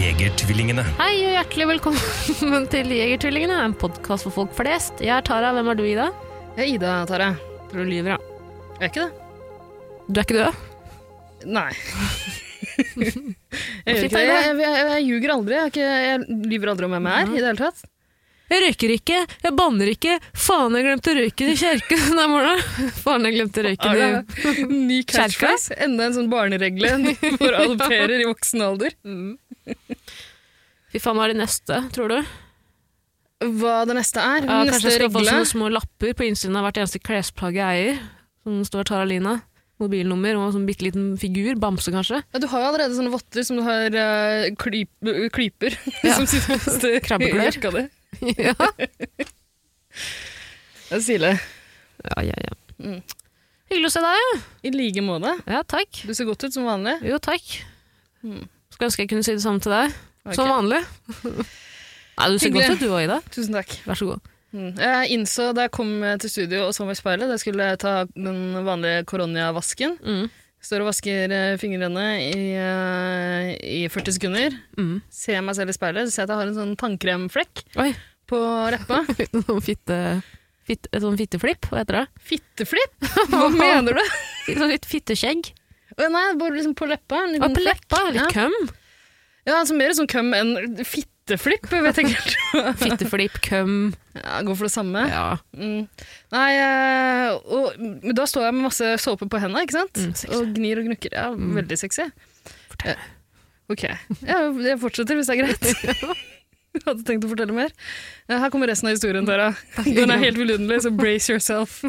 Jegertvillingene. Hei og hjertelig velkommen til Jegertvillingene, en podkast for folk flest. Jeg er Tara, hvem er du, Ida? Jeg er Ida, Tara. Tror du lyver, da. Er ikke det? Du er ikke død? Nei. jeg gjør ikke det. Jeg, Jeg, jeg, jeg, ljuger aldri. Jeg, ikke, jeg lyver aldri om hvem jeg er i det hele tatt. Jeg røyker ikke, jeg banner ikke. Faen, jeg glemte røyken i kjerken den morgenen. Faen, jeg glemte røyken i Ny catchphrase. Enda en sånn barneregle for adopterer i voksen alder. Fy faen, hva er det neste, tror du? Hva det neste er? Ja, kanskje jeg skal få sånne små lapper på innsiden av hvert eneste klesplagg jeg eier. Som står Tara Lina. Mobilnummer og sånn bitte liten figur. Bamse, kanskje. Ja, du har jo allerede sånne votter som du har uh, klyp, klyper Ja. som sitter fast i Krabbeklør. jakka di. ja. Det er stilig. ja, ja, ja. Mm. Hyggelig å se deg. I like måte. Ja, takk. Du ser godt ut som vanlig. Jo, takk. Mm. Skulle ønske jeg kunne si det samme til deg. Okay. Som vanlig. Nei, du ser godt ut du òg, Ida. Tusen takk. Vær så god. Mm. Jeg innså da jeg kom til studio og så meg i speilet, da jeg skulle ta den vanlige koronavasken. Mm. Står og vasker eh, fingrene i, eh, i 40 sekunder. Mm. Ser jeg meg selv i speilet, så ser jeg at jeg har en sånn tannkremflekk på leppa. Sånn fitte, fitte, et sånn fitteflipp, hva heter det? Fitteflipp? Hva mener du? Sånn litt fitteskjegg. Å, nei, bare liksom på leppa. En liten på leppa, litt Ja, køm. ja altså mer sånn køm enn fitteflipp, vet jeg ikke. Fitteflipp, køm. Ja, Går for det samme. Ja. Mm. Nei, eh, og, men da står jeg med masse såpe på hendene, ikke sant? Mm, og gnir og gnukker. Ja, Mm. veldig sexy. Fortell. Ok, ja, jeg fortsetter hvis det er greit. Jeg hadde tenkt å fortelle mer. Her kommer resten av historien, Tara. Den er helt vidunderlig, så brace yourself.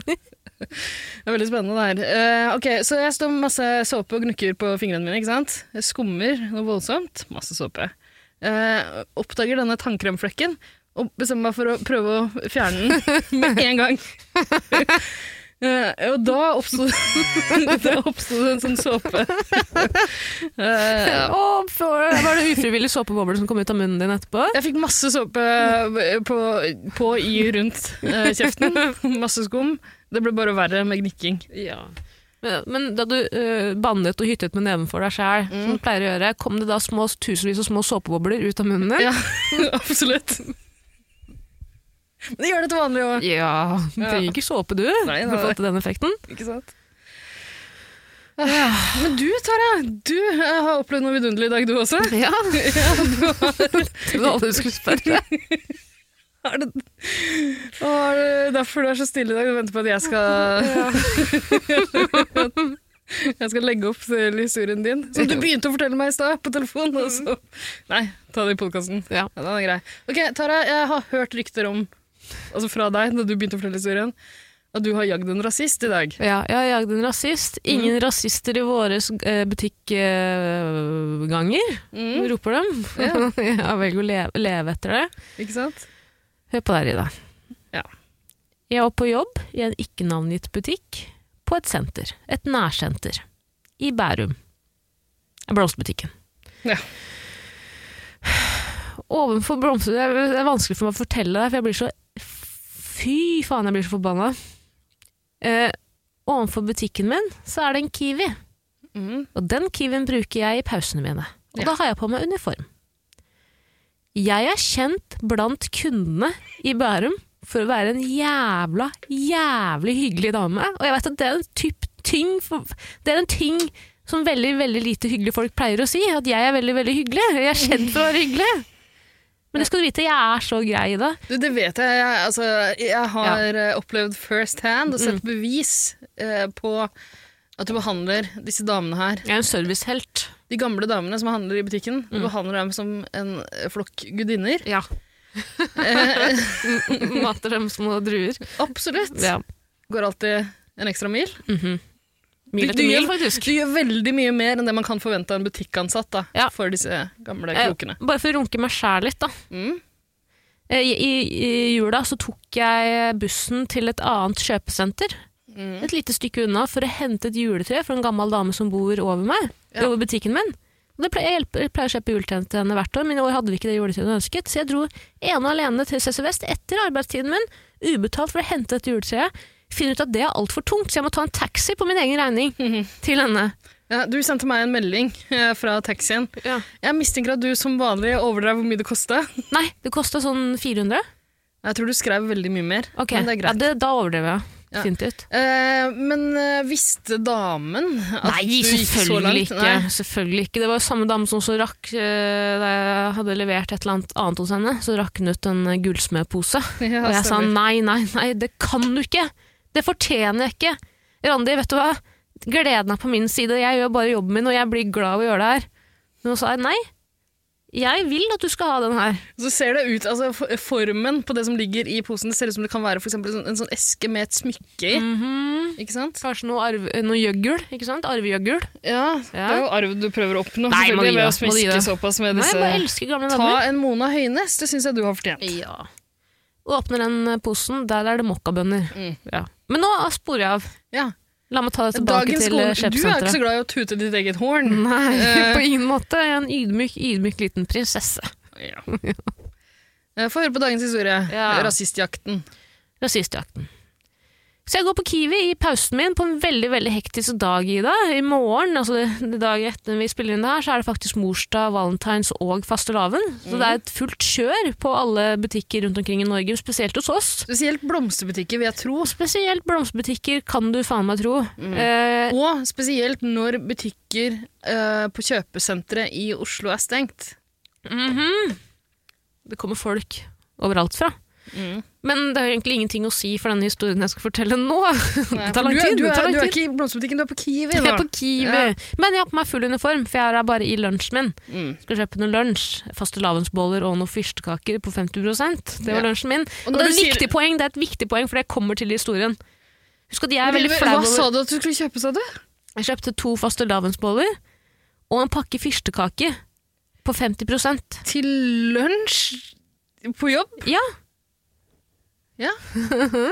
Det er veldig spennende det her. Uh, ok, Så jeg står med masse såpe og gnukker på fingrene mine. ikke sant? Jeg skummer noe voldsomt. Masse såpe. Uh, oppdager denne tannkremflekken og bestemmer meg for å prøve å fjerne den med en gang. Uh, og da oppsto det en sånn såpe. Uh, for, var det ufrivillig såpebobler som kom ut av munnen din etterpå? Jeg fikk masse såpe på, på i rundt uh, kjeften. Masse skum. Det ble bare verre med gnikking. Ja. Men, men da du uh, bannet og hyttet med neven for deg sjæl, som du pleier å gjøre, kom det da små, tusenvis av små såpebobler ut av munnen din? Ja, absolutt. Men det gjør det til vanlig òg. Ja, du trenger ikke såpe du, Nei, for nei. å få til den effekten. Ikke sant? Men du, Tara, du eh, har opplevd noe vidunderlig i dag, du også. Ja, Ja, du har, det var alle du skulle spørre. Har det, er det derfor du er så stille i dag? Du venter på at jeg skal Jeg skal legge opp til historien din, som du begynte å fortelle meg i stad på telefon. Og. Nei, ta det i podkasten. Ja. Ja, den er grei. Ok, Tara, jeg har hørt rykter om, altså fra deg, da du begynte å fortelle historien, at du har jagd en rasist i dag. Ja, jeg har jagd en rasist. Ingen rasister i våre eh, butikkganger, Mm, roper dem. Ja. jeg velger å leve, leve etter det. ikke sant? Hør på der, Ida. Ja. Jeg var på jobb i en ikke-navngitt butikk på et senter, et nærsenter, i Bærum. Blomsterbutikken. Ja. Ovenfor blomster... Det er det er vanskelig for meg å fortelle deg, for jeg blir så Fy faen, jeg blir så forbanna. Eh, ovenfor butikken min så er det en Kiwi, Mm. og den Kiwien bruker jeg i pausene mine. Og Ja. da har jeg på meg uniform. Jeg er kjent blant kundene i Bærum for å være en jævla, jævlig hyggelig dame. Og jeg vet at det er en typ ting Det er en ting som veldig, veldig lite hyggelige folk pleier å si. At jeg er veldig, veldig hyggelig. Jeg er kjent for å være hyggelig. Men det skal du vite, jeg er så grei i det. Du, det vet jeg. Jeg, altså, jeg har ja. opplevd first hand og sett Mm. bevis eh, på at du behandler disse damene her Jeg er en servicehelt. De gamle damene som handler i butikken, du Mm. behandler dem som en flokk gudinner. Ja. Mater dem små druer. absolutt. Ja. Går alltid en ekstra mil. Mhm. Mil etter du mil, faktisk. Du gjør veldig mye mer enn det man kan forvente av en butikkansatt da, Ja. for disse gamle Eh, krokene. Bare for å runke meg sjæl litt, da. Mm. Eh, I, i, I jula så tok jeg bussen til et annet kjøpesenter, Mm. et lite stykke unna, for å hente et juletre for en gammel dame som bor over meg, Ja. over butikken min. Og det pleier, jeg hjelper- jeg pleier å kjøpe juletre til henne hvert år, men i år hadde vi ikke det juletreet hun ønsket, så jeg dro ene og alene til CC Vest etter arbeidstiden min, ubetalt for å hente dette juletreet. Finner ut at det er altfor tungt, så jeg må ta en taxi på min egen regning til henne. Ja, du sendte meg en melding eh, fra taxien. Ja. Jeg mistenker at du som vanlig overdrev hvor mye det kosta. Nei, det kosta sånn 400. Jeg tror du skrev veldig mye mer, Ok, men det er ja, det, da overdrev jeg. Ja. Definitivt. Eh, men eh, visste damen at Nei, du gikk så langt? ikke. selvfølgelig ikke. Det var jo samme dame som så rakk eh, Da jeg hadde levert et eller annet annet hos henne, så rakk hun ut en eh, gullsmedpose. Ja, og jeg sa nei, nei, nei, det kan du ikke! Det fortjener jeg ikke! Randi, vet du hva? Gleden er på min side, jeg gjør bare jobben min, og jeg blir glad av å gjøre det her. Men hun sa nei. Jeg vil at du skal ha den her. Så ser det ut, altså Formen på det som ligger i posen, det ser ut som det kan være for en, sånn- en sånn eske med et smykke i. Mhm. Ikke sant? Kanskje noe, arv, noe jøggel. ikke sant? Arvegjøggel. Ja, Det er jo arv du prøver å oppnå Nei, selvfølgelig, ved å smiske såpass med Nei, bare disse elsker gamle Ta en Mona Høines, det syns jeg du har fortjent. Ja. Åpner den posen, der er det mokkabønner. Mm. Ja. Men nå sporer jeg av. Ja. La meg ta det tilbake Dagens til skole, eh, du er ikke så glad i å tute ditt eget horn. Nei, Eh. på ingen måte. Jeg er en ydmyk, ydmyk liten prinsesse. Ja. Eh, Få høre på dagens historie. Ja. Rasistjakten. Rasistjakten. Så jeg går på Kiwi i pausen min på en veldig veldig hektisk dag, Ida. I morgen, altså det dagen etter vi spiller inn det her, så er det faktisk morsdag, valentines og fastelavn. Så det er et fullt kjør på alle butikker rundt omkring i Norge, spesielt hos oss. Spesielt blomsterbutikker, vil jeg tro. Spesielt blomsterbutikker, kan du faen meg tro. Eh, Og spesielt når butikker eh, på kjøpesenteret i Oslo er stengt. mhm. Det kommer folk overalt fra. Mm. Men det er egentlig ingenting å si for denne historien jeg skal fortelle nå. Nei, det tar lang du, tid. Du, er, du er ikke i blomsterbutikken, du er på Kiwi. Jeg er på Kiwi. Ja. Men jeg har på meg full uniform, for jeg er bare i lunsjen min. Mm. Skal kjøpe noe lunsj. Fastelavnsboller og noen fyrstekaker på 50% Det var lunsjen min. Og Og det er, et sier- viktig poeng, det er et viktig poeng, for det kommer til historien. Husk at jeg er veldig Hva sa du at du skulle kjøpe, sa du? Jeg kjøpte to fastelavnsboller og en pakke fyrstekake på 50 Til lunsj på jobb? Ja,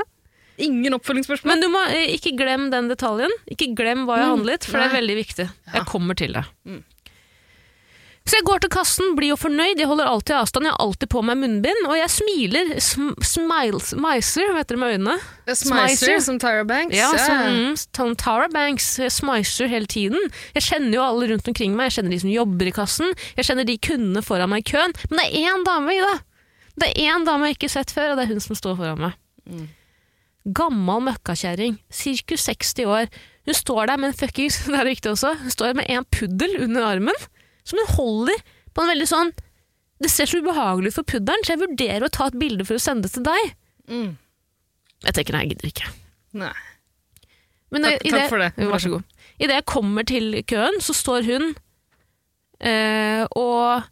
Ingen oppfølgingsspørsmål? men du må eh, ikke glem den detaljen. Ikke glem hva jeg Mm, handlet, for det er nei. veldig viktig. Ja. Jeg kommer til det. Mm. Så jeg går til kassen, blir jo fornøyd, jeg holder alltid avstand, jeg har alltid på meg munnbind, og jeg smiler, sm smiles, smicer, hva heter det med øynene? Smicer, Smicer. som Tyra Banks? Ja, som mm, Tara Banks jeg smicer hele tiden. Jeg kjenner jo alle rundt omkring meg, jeg kjenner de som jobber i kassen, jeg kjenner de kundene foran meg i køen, men det er én dame i det. Det er én dame jeg ikke har sett før, og det er hun som står foran meg. Mm. Gammal møkkakjerring, ca. 60 år. Hun står der med en fuckings, det er viktig også, hun står med en puddel under armen, som hun holder på en veldig sånn Det ser så ubehagelig ut for puddelen, så jeg vurderer å ta et bilde for å sende det til deg. Mm. Jeg tenker nei, jeg gidder ikke. Nei. Men Takk- i takk for det. Vær så god. Idet jeg kommer til køen, så står hun øh, og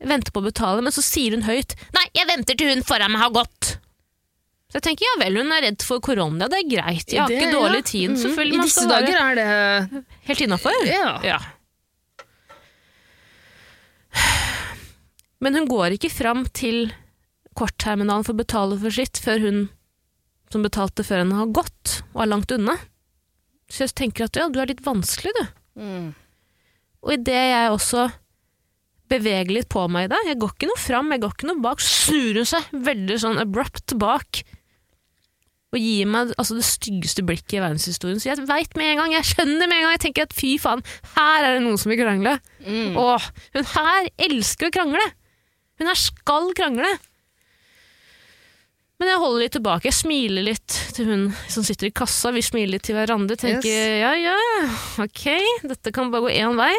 venter på å betale, men så sier hun høyt Nei, jeg venter til hun foran meg har gått. Så jeg tenker ja vel, hun er redd for korona, det er greit. Jeg har Det- ikke dårlig ja. tid. Mm -hmm. I disse dager er det helt innafor. Ja. Ja. Men hun går ikke fram til kortterminalen for å betale for sitt før hun som betalte før henne, har gått og er langt unna. Så jeg tenker at ja, du er litt vanskelig, du. Mm. Og idet jeg også beveger litt på meg i det, jeg går ikke noe fram, jeg går ikke noe bak, snur hun seg veldig sånn abrupt bak og gir meg altså, det styggeste blikket i verdenshistorien. Så jeg veit med en gang, jeg skjønner med en gang, jeg tenker at fy faen, her er det noen som vil krangle. Mm. Åh, hun her elsker å krangle. Hun her skal krangle. Men jeg holder litt tilbake. Jeg smiler litt til hun som sitter i kassa. Vi smiler litt til hverandre. Tenker Yes. ja, ja, ok, dette kan bare gå én vei.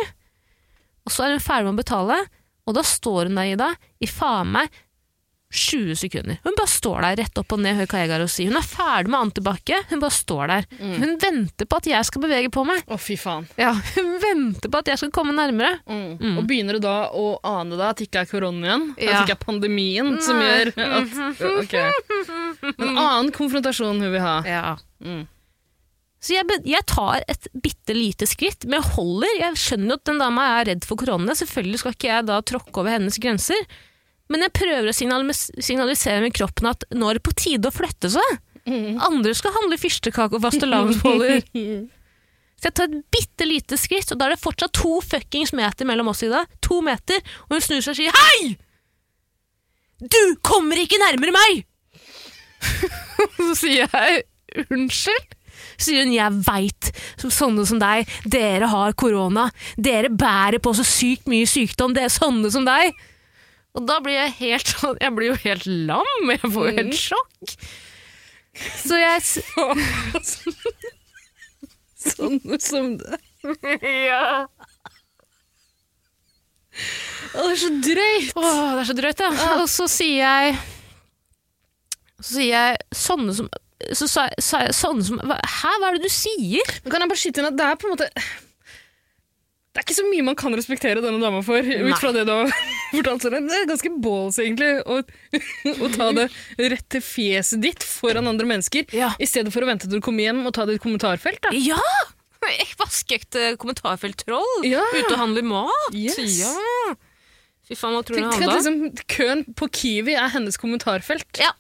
Og så er hun ferdig med å betale, og da står hun der, Ida, i faen meg 20 sekunder. Hun bare står der rett opp og ned, høy Kaigar og sier. Hun er ferdig med antibac. Hun bare står der. Mm. Hun venter på at jeg skal bevege på meg. Å, fy faen. Ja, hun venter på at jeg skal komme nærmere. Mm. Mm. Og begynner du da å ane deg at det ikke er korona igjen? At det ikke er pandemien som gjør at Ok. En annen konfrontasjon hun vil ha. Ja. Mm. Så jeg, jeg tar et bitte lite skritt, men jeg holder. Jeg skjønner jo at den dama er redd for korona. Selvfølgelig skal ikke jeg da tråkke over hennes grenser. Men jeg prøver å signalisere med kroppen at nå er det på tide å flytte seg. Andre skal handle fyrstekake og fastelavnsboller. Så jeg tar et bitte lite skritt, og da er det fortsatt to fuckings meter mellom oss, Ida. To meter, og hun snur seg og sier hei! Du kommer ikke nærmere meg! så sier jeg unnskyld. Så sier hun jeg veit, sånne som deg, dere har korona. Dere bærer på så sykt mye sykdom, det er sånne som deg. Og da blir jeg helt sånn Jeg blir jo helt lam, jeg får jo helt sjokk. Så jeg s- Sånn som deg. Ja. Å, det er så drøyt! Åh, det er så drøyt, ja. Og så sier jeg Så sier jeg sånne som så sa sa jeg sånne som Hæ, hva er det du sier? Men kan jeg bare skyte inn at det er på en måte Det er ikke så mye man kan respektere denne dama for, ut fra det du har fortalt. Så det er ganske balls, egentlig, å, å ta det rett til fjeset ditt foran andre mennesker, Ja. i stedet for å vente til du kommer hjem og ta det i et kommentarfelt. Da. Ja! Vaskeekte kommentarfelttroll. Ja. Ute og handler mat. Yes. Ja. Fy faen, hva tror du det handler om? liksom, køen på Kiwi er hennes kommentarfelt. Ja,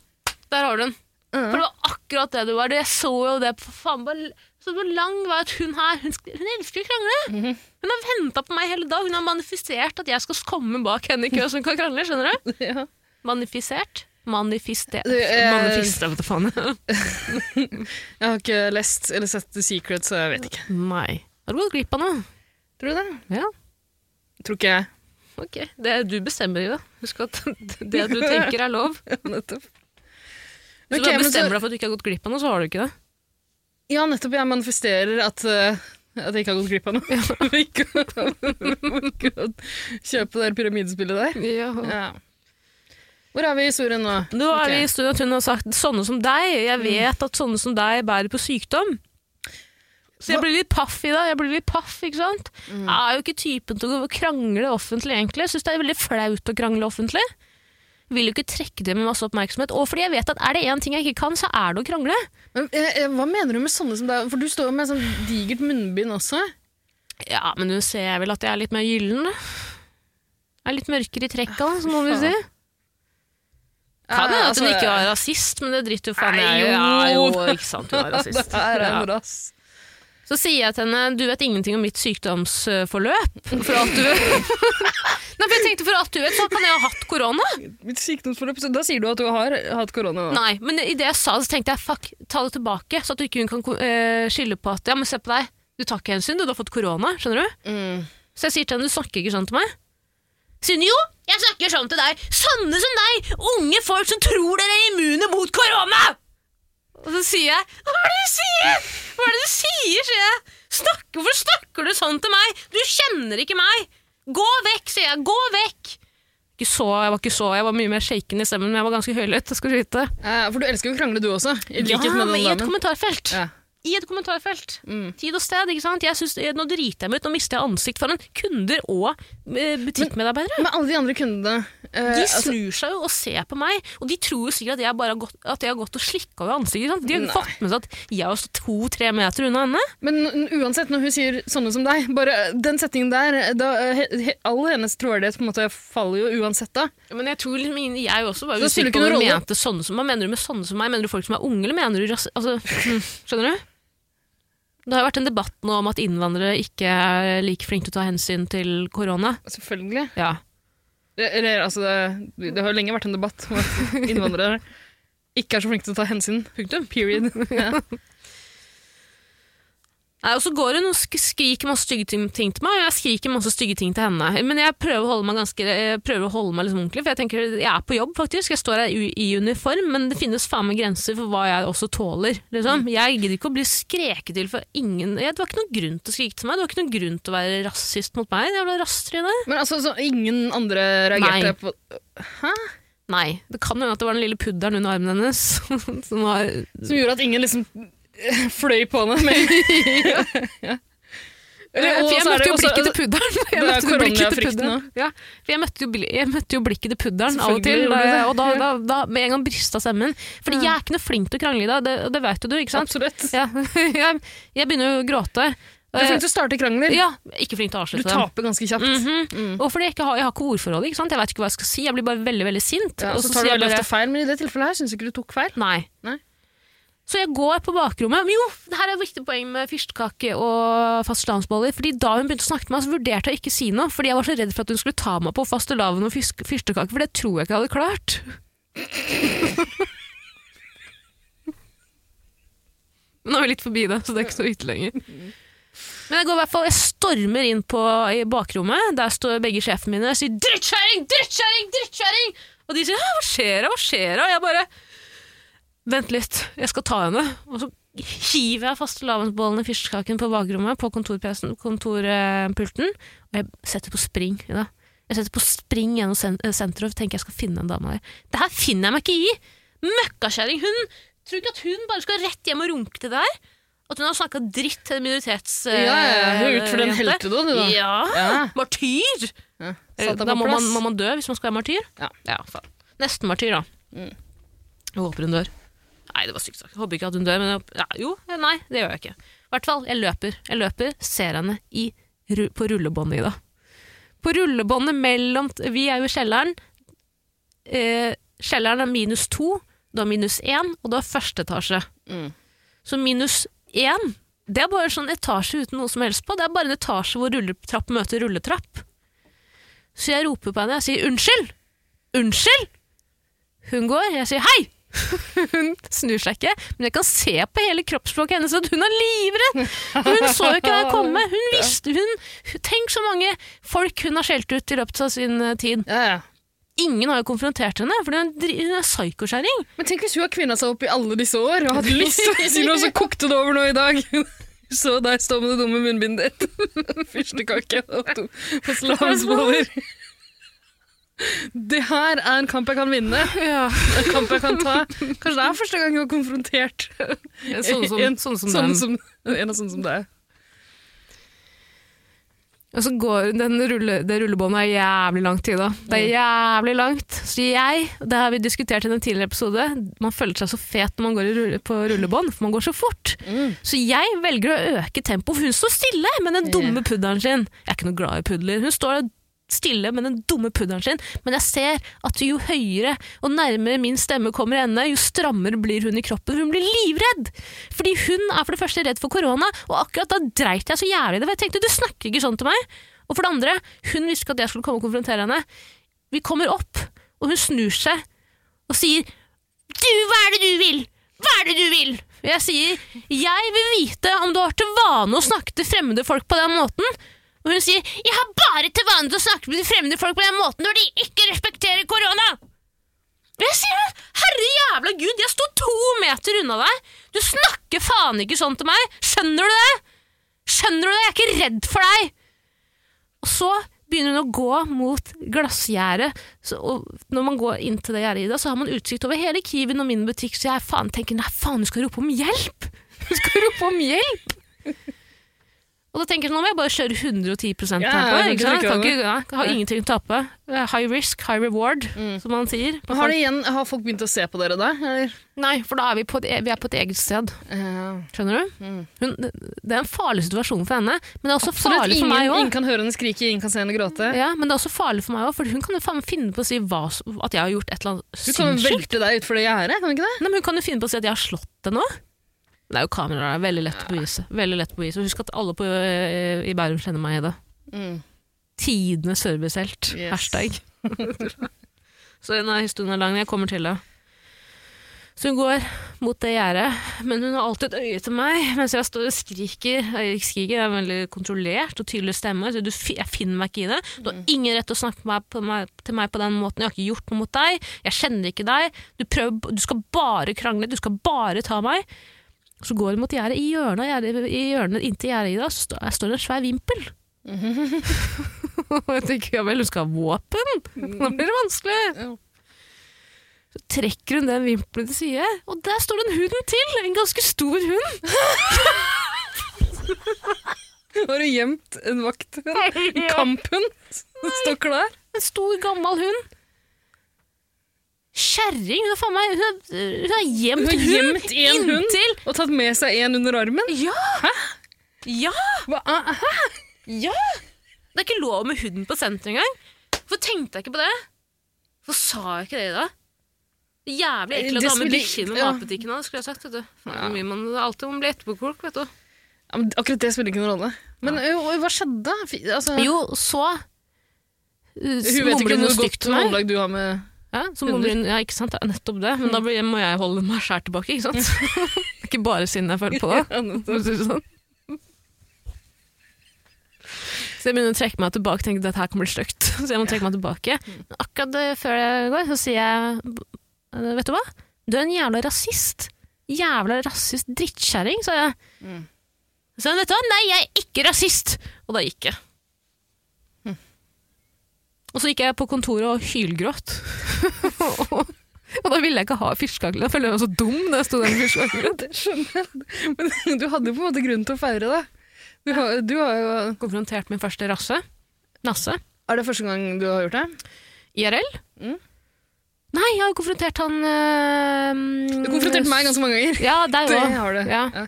der har du den. Ja. For det var akkurat det du var. Jeg så jo det på faen bare så Hvor lang var at hun her Hun, hun elsker å krangle. Mhm. Hun har venta på meg hele dag. Hun har manifestert at jeg skal komme bak henne i kø som kan krangle. Skjønner du? Ja. Manifisert? Manifestert. Du, eh, vet du faen. Jeg har ikke lest eller sett The Secret, så jeg vet ikke. Nei. Har du gått glipp av noe? Tror du det? Ja. Tror ikke jeg. Ok. Det er du bestemmer, jo. Husk at det du tenker, er lov. Nettopp. Hvis Ok, du bare så- bestemmer deg for at du ikke har gått glipp av noe, så har du ikke det. Ja, nettopp. Jeg manifesterer at, uh, at jeg ikke har gått glipp av noe. ikke, å- ikke å kjøpe det pyramidespillet der. Ja. Hvor er vi i historien nå? Nå er vi i studio at hun har sagt sånne som deg. Jeg vet at sånne som deg bærer på sykdom. Så jeg blir litt paff i dag. Jeg blir litt paff, ikke sant? Jeg er jo ikke typen til å krangle offentlig, egentlig. Jeg syns det er veldig flaut å krangle offentlig. Vil jo ikke trekke det med masse oppmerksomhet. Og fordi jeg vet at er det én ting jeg ikke kan, så er det å krangle. Men, eh, eh, hva mener du med sånne som deg? For du står jo med sånn digert munnbind også. Ja, men du ser vel at jeg er litt mer gyllen. Jeg er litt mørkere i trekka, som noen vil si. Kan hende at hun altså, ikke var rasist, men det driter jo faen jeg i. Ja, jo, ikke sant, hun var rasist. Det er en rass. Så sier jeg til henne du vet ingenting om mitt sykdomsforløp. For alt du Nei, for jeg tenkte for alt du vet, så kan jeg ha hatt korona. Mitt sykdomsforløp, så Da sier du at du har hatt korona? Nei, men i det jeg sa det, så tenkte jeg fuck, ta det tilbake, så at du ikke kan uh, skylde på at ja, men se på deg, du tar ikke hensyn, du, du har fått korona. Skjønner du? Mm. Så jeg sier til henne du snakker ikke sånn til meg. Sier hun jo, jeg snakker sånn til deg. Sånne som deg, unge folk som tror dere er immune mot korona! Og så sier jeg Hva er det du sier?! Hva er det du sier, sier jeg. Snakk, hvorfor snakker du sånn til meg? Du kjenner ikke meg! Gå vekk, sier jeg. Gå vekk! Så, jeg var ikke så, jeg var mye mer shaken i stemmen, men jeg var ganske høylytt. skal du vite. Eh, for du elsker jo å krangle, du også. I likhet Ja, med men i et kommentarfelt. Ja. I et kommentarfelt. Mm. Tid og sted, ikke sant? Synes, nå driter jeg meg ut, nå mister jeg ansikt foran kunder og eh, butikkmedarbeidere. Men alle de andre kundene eh, De altså, snur seg jo og ser på meg, og de tror jo sikkert at jeg, bare har, gått, at jeg har gått og slikka over ansiktet. Sant? De har jo ikke fått med seg at jeg har stått to-tre meter unna henne. Men uansett, når hun sier sånne som deg, bare den setningen der da, he, he, All hennes troverdighet på en måte faller jo uansett da. Men jeg tror liksom jeg også var usikker på om mente sånne som meg. mener du med sånne som meg? Mener du folk som er unge, eller mener du ras... Altså, hm, skjønner du? Det har jo vært en debatt nå om at innvandrere ikke er like flinke til å ta hensyn til korona. Selvfølgelig. Ja. Eller, altså, det, det har lenge vært en debatt om at innvandrere ikke er så flinke til å ta hensyn. Punktum. Period. Ja. Nei, og så går hun og skriker masse stygge ting ting til meg, og jeg skriker masse stygge ting til henne. Men jeg prøver å holde meg ganske jeg prøver å holde meg liksom ordentlig, for jeg tenker jeg er på jobb, faktisk. Jeg står her i, i uniform, men det finnes faen meg grenser for hva jeg også tåler. Liksom. Jeg gidder ikke å bli skreket til for ingen ja, Det var ikke noen grunn til å skrike til meg, det var ikke noen grunn til å være rasist mot meg. Jævla rasttryne. Men altså, så ingen andre reagerte Nei. på Hæ? Nei. Det kan hende at det var den lille pudderen under armen hennes som var Som gjorde at ingen liksom eh, fløy på henne. Med. ja. Eller, jeg møtte jo blikket til pudderen. Jeg møtte jo blikket til pudderen. Ja, jeg møtte, jo, jeg møtte jo blikket til pudderen av og til, og da, da, da med en gang brista stemmen. Fordi jeg er ikke noe flink til å krangle i dag, det, det vet jo du, ikke sant? Absolutt. Ja, jeg, jeg begynner jo å gråte. Du er flink til å starte krangler. Ja, ikke flink til å avslutte Du taper ganske kjapt. Mhm. Mm. Og fordi jeg ikke har, jeg har ikke ordforråd, ikke sant? jeg vet ikke hva jeg skal si. Jeg blir bare veldig veldig sint. Ja, og så så tar du veldig ofte feil, men i det tilfellet her syns ikke du tok feil. nei. Nei. Så jeg går på bakrommet. Men jo, det her er et viktig poeng med fyrstekake og fastelavnsboller. Fordi da hun begynte å snakke med meg, så vurderte jeg ikke å si noe. Fordi jeg var så redd for at hun skulle ta meg på fastelavn og fyrstekake, for det tror jeg ikke jeg hadde klart. Nå er vi litt forbi det, så det er ikke så ute lenger. Men jeg går i hvert fall, jeg stormer inn på i bakrommet. Der står begge sjefene mine og sier 'drittkjerring, drittkjerring, drittkjerring'! Og de sier 'hva skjer da, hva skjer? Og jeg bare Vent litt, jeg skal ta henne. Og så hiver jeg fastelavnsbollen i fyrstekakaken på bakrommet på kontorpulten, kontorpulten, og jeg setter på spring. Ja. Jeg setter på spring gjennom eh, senteret og tenker jeg skal finne en dame der. Det her finner jeg meg ikke i! Møkkakjerring! Hun tror ikke at hun bare skal rett hjem og runke til det der? At hun har snakka dritt til minoritets... Ja, ja, ja. Hun er ute for den du, da. Ja. Ja. Martyr! Ja. Eh, Da må man, må man dø hvis man skal være martyr? Ja. ja Nesten martyr, da. Mm. Jeg håper hun dør. Nei, det var sykt sagt. Håper ikke at hun dør, men jeg, ja, jo, nei, det gjør jeg ikke. I hvert fall, jeg løper. Jeg løper, ser henne i, på rullebåndet, Ida. På rullebåndet mellom Vi er jo i kjelleren. Eh, kjelleren er minus to, du har minus én, og du har første etasje. Mm. Så minus én, det er bare en sånn etasje uten noe som helst på. Det er bare en etasje hvor rulletrapp møter rulletrapp. Så jeg roper på henne, jeg sier unnskyld! Unnskyld! Hun går, jeg sier hei! Hun snur seg ikke, men jeg kan se på hele kroppsspråket hennes at hun er livredd! Hun så jo ikke deg komme. Hun visste, hun, tenk så mange folk hun har skjelt ut i løpet av sin eh, tid. Ja, ja. Ingen har jo konfrontert henne, for hun er, en psykoskjæring. Men tenk hvis hun har kvinna seg opp i alle disse år og hatt lyst til å si noe, så kokte det over nå i dag. Så der stå med det dumme munnbindet ditt. Fyrstekake og to fastelavnsboller. Det her er en kamp jeg kan vinne. Ja. En kamp jeg kan ta. Kanskje det er første gang jeg har konfrontert Sånn som, en, sånn som sånn som, en av sånne som deg. Og så går den rulle, det rullebåndet er jævlig langt Ida. Det er jævlig langt. Så jeg, det har vi diskutert i en tidligere episode, man føler seg så fet når man går rulle, på rullebånd, for man går så fort. Så jeg velger å øke tempoet, for hun står stille med den dumme pudderen sin. Jeg er ikke noe glad i pudler. Hun står stille med den dumme pudderen sin, men jeg ser at jo høyere og nærmere min stemme kommer henne, jo strammere blir hun i kroppen. Hun blir livredd! Fordi hun er for det første redd for korona, og akkurat da dreit jeg så jævlig i det, for jeg tenkte du snakker ikke sånn til meg. Og for det andre, hun visste ikke at jeg skulle komme og konfrontere henne. Vi kommer opp, og hun snur seg og sier Du, hva er det du vil? Hva er det du vil? Jeg sier jeg vil vite om du har til vane å snakke til fremmede folk på den måten. Og hun sier jeg har bare til vane å snakke til fremmede folk på den måten når de ikke respekterer korona. Og Jeg sier herre jævla gud, jeg sto to meter unna deg. Du snakker faen ikke sånn til meg. Skjønner du det? Skjønner du det? Jeg er ikke redd for deg. Og så begynner hun å gå mot glassgjerdet. Når man går inn til det gjerdet, så har man utsikt over hele Kiwien og min butikk, så jeg faen tenker nei, faen, hun skal rope om hjelp! Du skal rope om hjelp! Og da tenker jeg, nå må jeg bare kjøre 110 tempo. Ja, ja, jeg ikke kan sant? Kan ikke, ja, har ingenting å tape. High risk, high reward, som man sier. på Har, igjen, har folk begynt å se på dere da? Eller? Nei, for da er vi på et, e- vi er på et eget sted. Skjønner du? Mm. Hun, det er en farlig situasjon for henne, men det er også absolutt. farlig for Ingen, meg òg. ingen kan høre henne skrike, ingen kan se henne gråte. Ja, men det er også farlig for meg òg, for hun kan jo finne på å si hva, at jeg har gjort et eller annet Hun kan jo velte deg utfor det gjerdet, kan du ikke det? Nei, men hun kan jo finne på å si at jeg har slått henne òg. Det er jo kameraer der. Veldig lett å bevise. Veldig lett å bevise. Og husk at alle på, øh, i Bærum kjenner meg i det. Mm. Tidenes servicehelt. Yes. Hashtag. Så denne historien er lang. Jeg kommer til det. Så hun går mot det gjerdet, men hun har alltid et øye til meg mens jeg står og skriker. Jeg skriker, jeg er veldig kontrollert og tydelig stemme, så du, jeg finner meg ikke i det. Du har ingen rett til å snakke meg, på meg, til meg på den måten. Jeg har ikke gjort noe mot deg. Jeg kjenner ikke deg. Du, prøver, du skal bare krangle, du skal bare ta meg. Så går hun mot gjerdet. I hjørnet, gjerdet- i hjørnet inntil gjerdet i dag, står, står det en svær vimpel. Og jeg tenker ja vel, hun skal ha våpen? Da blir det vanskelig. Så trekker hun den vimpelen til side, og der står det en hund til! En ganske stor hund. Har du gjemt en vakt? En kamphund som står klar? En stor, gammel hund. Kjerring! Hun Hun har, hun har gjemt Hun har gjemt en hund inntil og tatt med seg en under armen? Ja! Hæ? Ja! Hva? Hæ? Ja! Det er ikke lov med huden på senteret engang. Hvorfor tenkte jeg ikke på det? Hvorfor sa jeg ikke det da? Jævlig ekkelt Det å ha med skulle- bikkje i matbutikken. skulle jeg sagt, vet du. Ja. man alltid man blir etterpåklok, vet du. Ja, men akkurat det spiller ikke noen rolle. Men ø, hva skjedde? Altså, Jo, så uh, hun vet ikke noe hvor godt håndlag du har med Ja, hun, ja, ikke sant, det er nettopp det. Men da blir, må jeg holde meg skjær tilbake, ikke sant? Ikke bare sinnet jeg føler på da. Sånn. Så jeg begynner å trekke meg tilbake tenker dette her kommer til stygt. Så jeg må trekke meg tilbake. Men akkurat før jeg går, så sier jeg eh, Vet du hva? Du er en jævla rasist. Jævla rasist drittkjerring, sa jeg. Mm. Så vet du hva? Nei, jeg er ikke rasist! Og da gikk jeg. Og så gikk jeg på kontoret og hylgråt. og da ville jeg ikke ha fiskekake. Jeg følte meg så dum da jeg sto der med fiskekake. Det skjønner jeg. Men du hadde jo på en måte grunn til å feire det. Du har, du har jo Konfrontert min første rasse. Nasse. Er det første gang du har gjort det? IRL? Mm. Nei, jeg har jo konfrontert han øh, Du konfrontert meg ganske mange ganger. Ja, deg Det òg. har du. Ja. Ja.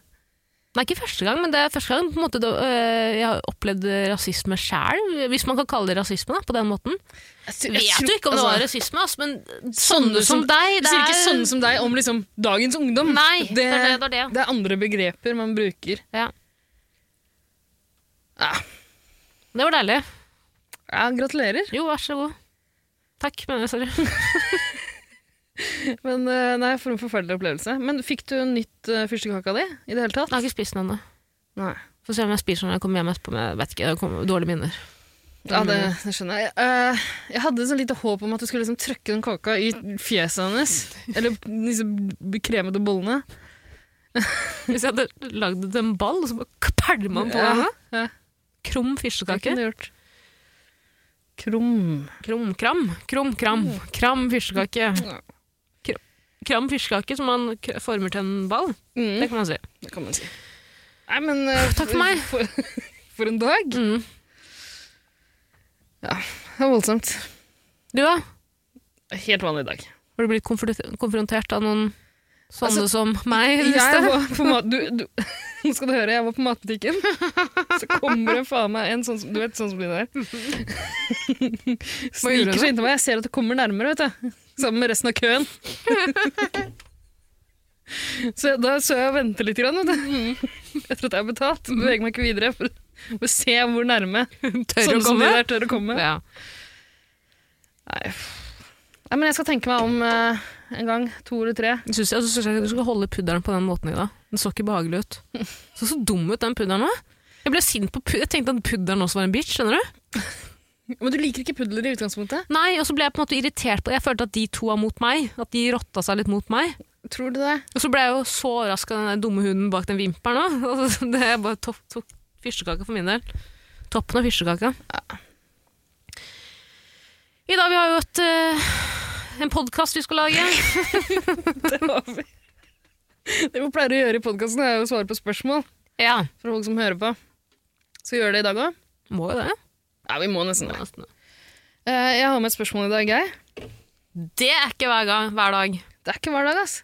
Nei, ikke første gang, men det er første gang på en måte, da, øh, jeg har opplevd rasisme sjæl, hvis man kan kalle det rasisme da, på den måten. Jeg Jeg vet tror- jo ikke om det altså, var rasisme, altså, men sånne Sånne som, som- deg det sier ikke sånne som deg om liksom dagens ungdom. Nei, det, det, er det, det er det. det er andre begreper man bruker. Ja. Ja, Det var deilig. ja gratulerer. Jo, vær så god. Takk, mener jeg. sorry. Men eh, nei, For en forferdelig opplevelse. Men fikk du nytt uh, fyrstekaka di i det hele tatt? Jeg har ikke spist den ennå. Få se om jeg spiser når jeg kommer hjem etterpå, men jeg vet ikke. Det kommer dårlige minner. Ja, det, det skjønner jeg. Uh, jeg hadde så lite håp om at du skulle liksom trøkke den kaka i fjeset hennes. Eller disse kremete bollene. Hvis jeg hadde lagd det til en ball, og så bare pælma den på Ja, henne. ja. Krum fyrstekake. Krum. Krum, kram, krum, kram. Kram fyrstekake. Ja. Kram fyrstekake som man k- former til en ball. Det Mm, kan man si. det kan man si. Nei, men uh, Takk for meg. For, for en dag. Mm. Det var voldsomt. Du, da? Helt vanlig dag. Har du blitt konfrontert, konfrontert av noen sånne Altså, som meg? Jeg på, på. Du, du, nå skal du høre, jeg var på matbutikken. Så kommer det faen meg en sånn som Du vet, sånn som de der. Sniker seg inntil meg. Jeg ser at det kommer nærmere, vet du. Sammen med resten av køen. Så da så jeg og venter litt, grann, vet du. Etter at jeg har betalt. Beveger meg ikke videre for, for å se hvor nærme Tør sånne å komme? der tør å komme. Ja. Nei. Nei, men jeg skal tenke meg om eh, en gang. To eller tre. Jeg syns jeg, jeg du skal holde pudderen på den måten i dag. Den så ikke behagelig ut. Så så dum ut, den pudderen òg. Jeg ble sint på pudderen. Jeg tenkte at pudderen også var en bitch. skjønner du? Men du liker ikke pudler i utgangspunktet? Nei, og så ble jeg på en måte irritert på det. Jeg følte at de to var mot meg. At de rotta seg litt mot meg. Tror du det? Og så ble jeg jo så overraska av den dumme hunden bak den vimpelen òg. Det er bare topp, topp fyrstekake for min del. Toppen av fyrstekaka. I dag vi har jo et, uh, en podkast vi skal lage. Det har vi. Det vi pleier å gjøre i podkasten, er jo å svare på spørsmål Ja. fra folk som hører på. Så gjør det i dag òg. Må jo det. Ja, vi må nesten det. Eh, Jeg har med et spørsmål i dag, Geir. Det er ikke hver, gang, hver dag. Det er ikke hver dag, ass.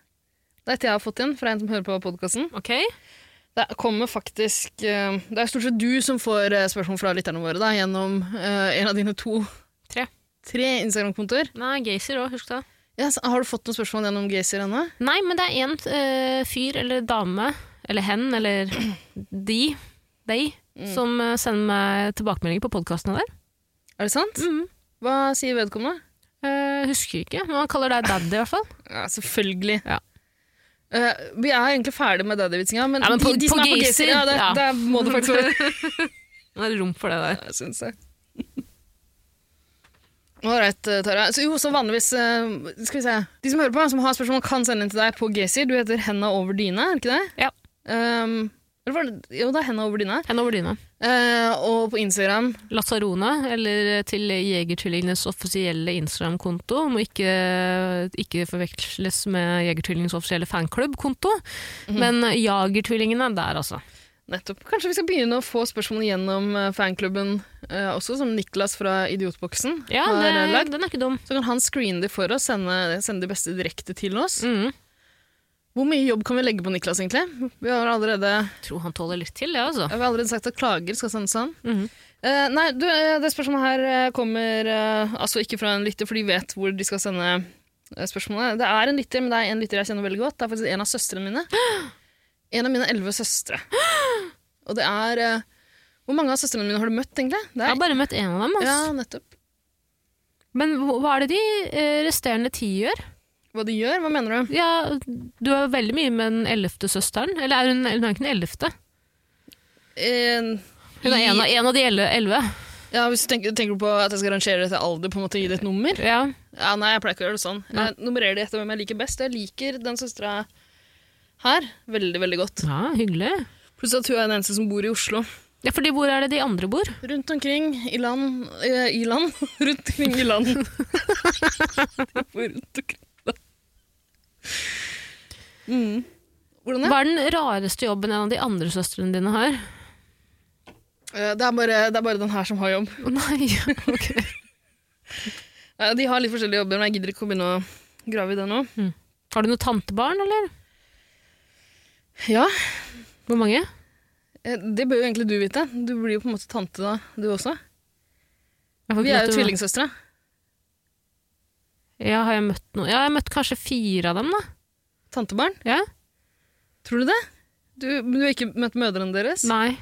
Det er et jeg har fått inn fra en som hører på podkasten. Ok? Det kommer faktisk eh, Det er stort sett du som får eh, spørsmål fra lytterne våre da, gjennom en av dine to Tre. Tre Instagram-kontoer. Nei, Gazer òg, husk det. Ja, så har du fått noen spørsmål gjennom Gazer ennå? Nei, men det er en eh, fyr eller dame, eller hen, eller de, de, som eh, sender meg tilbakemeldinger på podkastene der. Er det sant? Mm. Hva sier vedkommende? Uh, husker ikke, men han kaller deg daddy i hvert fall. Ja, selvfølgelig. Ja. Uh, vi er egentlig ferdig med daddy-vitsinga, men, Ja, men på- de, de som på er på Gazer, ja, det, ja. må det faktisk være. Det er rom for det der. Jeg syns det. Ålreit, eh, Tara. Så, jo, så vanligvis eh, Skal vi se. De som hører på, som har spørsmål, kan sende inn til deg på Gazer. Du heter Henda over dyne, er det ikke det? Ja. Um, eller det, jo, det er Henda over dyne. Hen over dyna. Uh, og på Instagram Lazzarone, eller til Jegertvillingenes offisielle Instagram-konto. Må ikke, ikke forveksles med Jegertvillingenes offisielle fanklubb-konto. Men Jagertvillingene der, altså. Nettopp. Kanskje vi skal begynne å få spørsmål gjennom eh, fanklubben eh, også, som Niklas fra Idiotboksen Ja, har det, lagd. den er ikke dum. Så kan han screene de for oss, sende, sende de beste direkte til oss. Mm. Hvor mye jobb kan vi legge på Niklas, egentlig? Vi har allerede, jeg Tror han tåler litt til, det, altså. vi har allerede sagt at klager skal sendes han. Mm. Eh, nei, du, eh, det spørsmålet her eh, kommer eh, altså ikke fra en lytter, for de vet hvor de skal sende spørsmålet. Det er en lytter, men det er en lytter jeg kjenner veldig godt. Det er faktisk en av søstrene mine. En av mine elleve søstre. Og det er eh, Hvor mange av søstrene mine har du møtt, egentlig? Det Jeg har bare møtt én av dem. Altså. ja, nettopp. Men hva hva er det de eh, resterende ti gjør? Hva de gjør? Hva mener du? Ja, du har veldig mye med den ellevte søsteren. Eller er hun, hun er ikke den ellevte? Eh, Hun er en av, en av de elle- elleve. ja, hvis du tenker, tenker du på at jeg skal rangere det etter alder, på en måte gi det et nummer? Ja. Ja, nei, jeg pleier ikke å gjøre det sånn. Jeg nummererer det etter hvem jeg liker best. Jeg liker den søstera her veldig, veldig godt. ja, hyggelig. Pluss at hun er den eneste som bor i Oslo. Ja, fordi hvor er det de andre bor? Rundt omkring i land eh, I land? Rundt omkring i land. De bor rundt omkring i land. Mm. Hvordan er Hva er den rareste jobben en av de andre søstrene dine har? Eh, det? Er bare, det er bare den her som har jobb. Å nei, ok. Eh, De har litt forskjellige jobber, men jeg gidder ikke å begynne å grave i det nå. Har du noe tantebarn, eller? Ja, Hvor mange? eh, det bør jo egentlig du vite. Du blir jo på en måte tante da, du også. Vi er jo tvillingsøstre. Ja, har jeg møtt noen? Ja, jeg har møtt kanskje fire av dem, da. Tantebarn. Ja? Tror du det? Du, du har ikke møtt mødrene deres? Nei.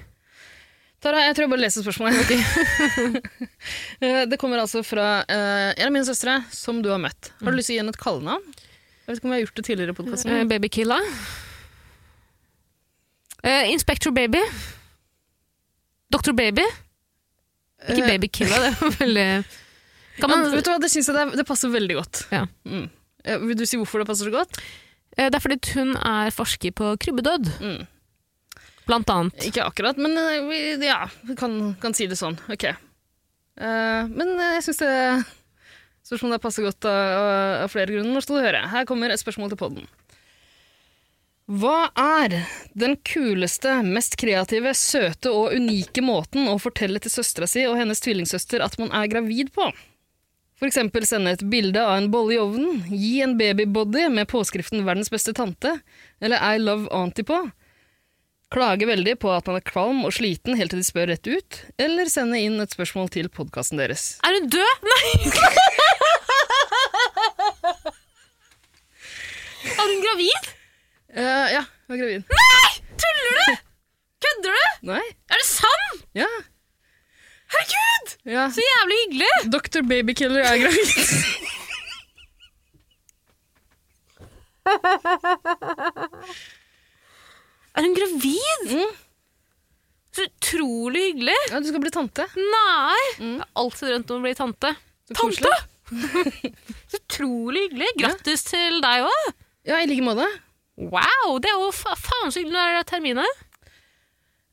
Tara, jeg tror jeg bare leser spørsmålet. Okay. det kommer altså fra uh, en av mine søstre som du har møtt. Har du lyst til å gi henne et kallenavn? Jeg vet ikke om jeg har gjort det tidligere i podkasten. Uh, Babykilla. Eh, Inspector Baby. Dr. Baby. Ikke Babykilla, det var veldig Kan man, vet du hva, Det syns jeg det, det passer veldig godt. Ja. Mm. Eh, Vil du si hvorfor det passer så godt? Uh, Det er fordi hun er forsker på krybbedød, Mm. blant annet. Ikke akkurat, men eh, vi, ja, vi kan, kan si det sånn. Ok. Uh, men eh, jeg syns det spørsmålet passer godt av, av flere grunner. Nå skal du høre. Her kommer et spørsmål til podden. Hva er den kuleste, mest kreative, søte og unike måten å fortelle til søstera si og hennes tvillingsøster at man er gravid på? For eksempel sende et bilde av en bolle i ovnen, gi en babybody med påskriften 'verdens beste tante' eller 'I love auntie' på, klage veldig på at man er kvalm og sliten helt til de spør rett ut, eller sende inn et spørsmål til podkasten deres. Er hun død? Nei! er hun gravid? Eh, ja, jeg er gravid. Nei! Tuller du? Kødder du? Nei? Er det sant? Ja. Herregud! ja. Så jævlig hyggelig! Dr. Babykiller er gravid. Er hun gravid? Mm. Så utrolig hyggelig. Ja, du skal bli tante. Nei! Mm. Jeg har alltid drømt om å bli tante. Så Tante! Så utrolig hyggelig. Grattis til deg òg. Ja, i like måte. Wow, det er jo fa faen så hyggelig. Når er det terminet?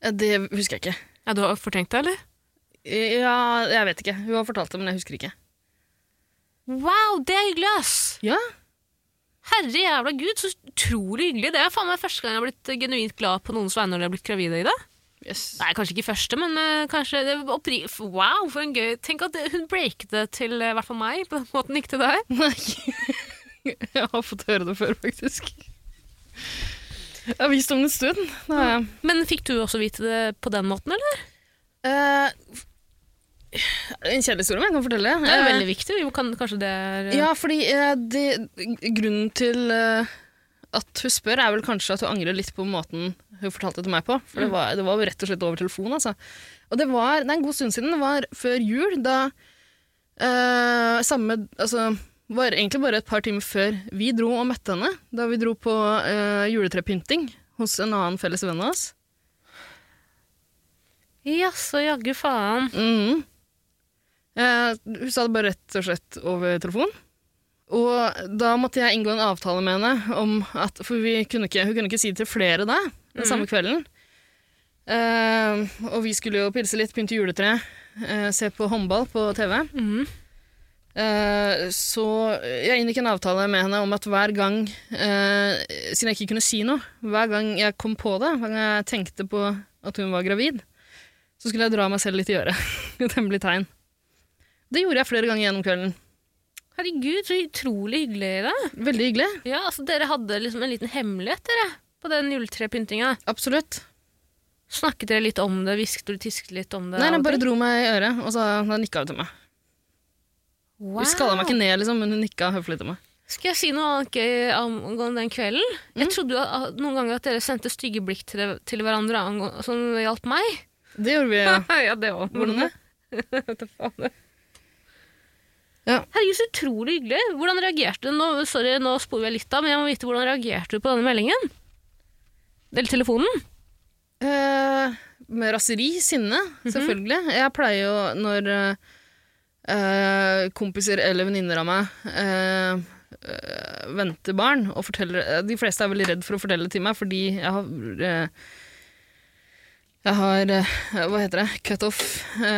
Eh, Det husker jeg ikke. Ja, Du har fortrengt det, eller? Ja, jeg vet ikke. Hun har fortalt det, men jeg husker ikke. Wow, det er hyggelig, ass! Ja, Herre jævla gud, så utrolig hyggelig. Det er faen meg første gang jeg har blitt eh, genuint glad på noens vegne når de har blitt gravide i det. yes. Nei, kanskje ikke første, men uh, kanskje Wow, for en gøy Tenk at hun breaket det til i uh, hvert fall meg, på den måten ikke til deg. Nei. Jeg har fått høre det før, faktisk. Jeg har visst om det en stund. Det. Men fikk du også vite det på den måten, eller? Eh, en historie, men jeg kan fortelle. Det er Eh, veldig viktig. Jo, kan, kanskje det er eh, Ja, fordi eh, det, grunnen til eh, at hun spør, er vel kanskje at hun angrer litt på måten hun fortalte det til meg på. For det, var, det var jo rett og slett over telefon. Altså. Og det var det er en god stund siden. Det var før jul, da eh, samme Altså var egentlig bare et par timer før vi dro og møtte henne. Da vi dro på uh, juletrepynting hos en annen felles venn av oss. Jaså, jaggu faen. Mhm. Eh, hun sa det bare rett og slett over telefon. Og da måtte jeg inngå en avtale med henne om at For vi kunne ikke, hun kunne ikke si det til flere da, den samme kvelden. Eh, og vi skulle jo pilse litt, pynte juletre, eh, se på håndball på TV. Mhm. Eh, så jeg inngikk en avtale med henne om at hver gang, eh, siden jeg ikke kunne si noe, hver gang jeg kom på det, hver gang jeg tenkte på at hun var gravid, så skulle jeg dra meg selv litt i øret. Et hemmelig tegn. Det gjorde jeg flere ganger gjennom kvelden. Herregud, så utrolig hyggelig da. Veldig hyggelig. Ja, altså Dere hadde liksom en liten hemmelighet dere, på den juletrepyntinga. Absolutt. Snakket dere litt om det? Hvisket du tisket litt om det? Nei, han bare dro meg i øret, og så nikka hun til meg. Wow. Hun skalla meg ikke ned, liksom, men hun nikka høflig til meg. Skal jeg si noe annet gøy angående den kvelden? Jeg trodde at- noen ganger at dere sendte stygge blikk til, til hverandre angående, som hjalp meg. Det gjorde vi, ja. ja, det òg. Hvordan det? Ja. Herregud, så utrolig hyggelig. Hvordan reagerte du? Nå, sorry, nå sporer jeg litt av, men jeg må vite hvordan reagerte du på denne meldingen? Eller telefonen? Eh, med raseri, sinne, selvfølgelig. Jeg pleier jo når eh, kompiser eller venninner av meg eh, eh, venter barn og forteller eh, De fleste er veldig redd for å fortelle det til meg, fordi jeg har eh, jeg har hva heter det, cut off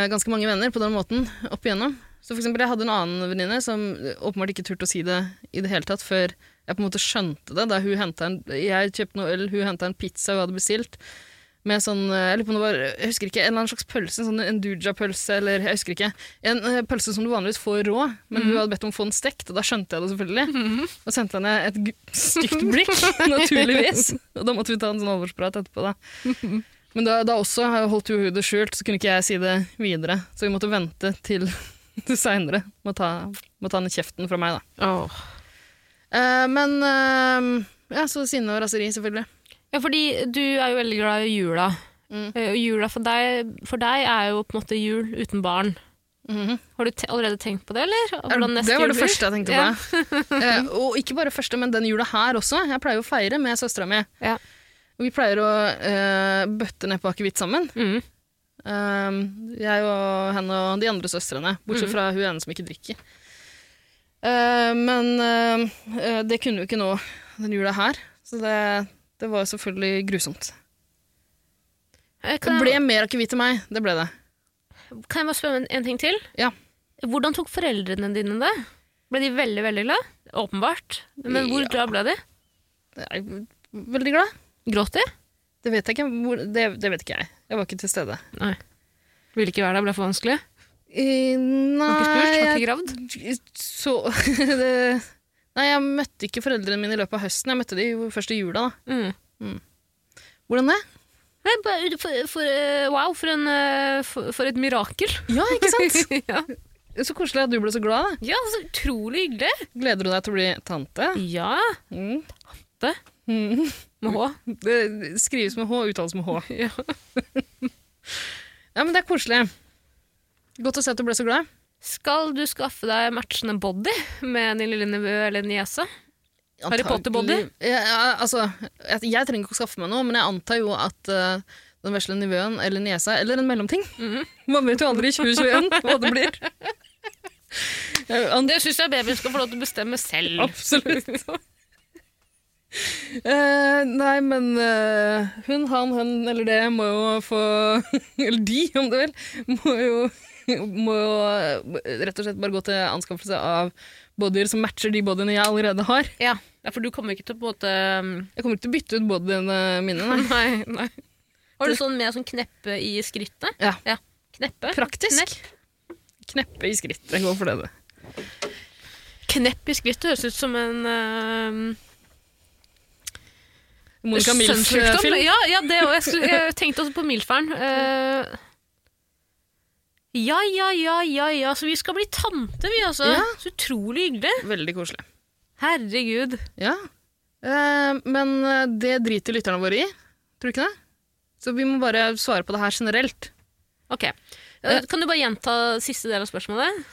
ganske mange venner på den måten opp igjennom. Så for eksempel, jeg hadde en annen venninne som åpenbart ikke turte å si det i det hele tatt før jeg på en måte skjønte det. Da hun en, kjøpte noe øl, hun henta en pizza hun hadde bestilt. Med sånn, eh, jeg var, jeg husker ikke, en eller annen slags pølse, en sånn enduja-pølse, eller jeg husker ikke. En eh, pølse som du vanligvis får rå, men du hadde bedt om å få den stekt, og da skjønte jeg det selvfølgelig. Og sendte henne et stygt blikk, naturligvis. Og da måtte vi ta en sånn alvorsprat etterpå, da. Men da, da også holdt jo hun det skjult, så kunne ikke jeg si det videre. Så vi måtte vente til, til seinere. Må, ta- må ta den kjeften fra meg, da. Eh, men uh, ja, så sinne og raseri, selvfølgelig. Ja, fordi du er jo veldig glad i jula. Mm. Eh, jula for deg, for deg er jo på en måte jul uten barn. Mm. Har du te allerede tenkt på det, eller? Ja, det var det første jeg tenkte Ja. på. Eh, og ikke bare første, men den jula her også. Jeg pleier å feire med søstera mi. Ja. Vi pleier å uh, bøtte ned på akevitt sammen. Mm. Um, jeg og henne og de andre søstrene, bortsett Mhm. fra hun ene som ikke drikker. Men det kunne jo ikke nå den jula her, så det, det var selvfølgelig grusomt. Eh, Det ble jeg, mer akevitt til meg, det ble det. kan jeg bare spørre en, en ting til? Ja. Hvordan tok foreldrene dine det? Ble de veldig, veldig glad? Åpenbart. Men hvor Ja. glad ble de? Veldig glad. Gråt de? Det vet jeg ikke, det, det vet ikke jeg. Jeg var ikke til stede. Nei. Ville ikke være der, ble for vanskelig? Eh, nei Har ikke spurt? Har jeg- ikke gravd? Så det, Nei, jeg møtte ikke foreldrene mine i løpet av høsten. Jeg møtte de først i jula. da. Mm. Hvordan det? For, for, eh, wow, for, en, eh, for, et mirakel. Ja, ikke sant? ja. Så koselig at du ble så glad. da. ja, så utrolig hyggelig. Gleder du deg til å bli tante? Ja, Mm. Tante. Mm. med H. Det skrives med H, uttales med H. Ja. Ja, men det er koselig. Godt å se at du ble så glad. Skal du skaffe deg matchende body med din lille nevø eller niese? Harry Potter-body? Ja, altså, jeg, jeg trenger ikke å skaffe meg noe, men jeg antar jo at uh, den vesle nivåen eller niesa, eller en mellomting Mhm. Man vet jo aldri i 2021 hva det blir. Jeg Det syns jeg babyen skal få lov til å bestemme selv. Absolutt. Uh, nei, men uh, hun, han, hun eller det må jo få Eller de, om du vil. Må jo, må jo eh, rett og slett bare gå til anskaffelse av bodyer som matcher de bodyene jeg allerede har. Ja, ja, for du kommer ikke til å på en måte um, Jeg kommer ikke til å bytte ut bodyene mine. Nei. Nei, nei. Har du sånn med sånn kneppe i skrittet? Ja. Kneppe? Praktisk. Kneppe i skrittet. Gå for det, du. Knepp i skrittet høres ut som en uh... Monica? Milf-film. Ja, ja, det òg. Jeg, jeg tenkte også på Milferen. Eh, ja, ja, ja, ja, ja. Så vi skal bli tante, vi, altså. Ja. Så utrolig hyggelig. Veldig koselig. Herregud. Ja. Eh, men eh, det driter lytterne våre i. Tror du ikke det? Så vi må bare svare på det her generelt. Ok. Eh, Kan du bare gjenta siste del av spørsmålet?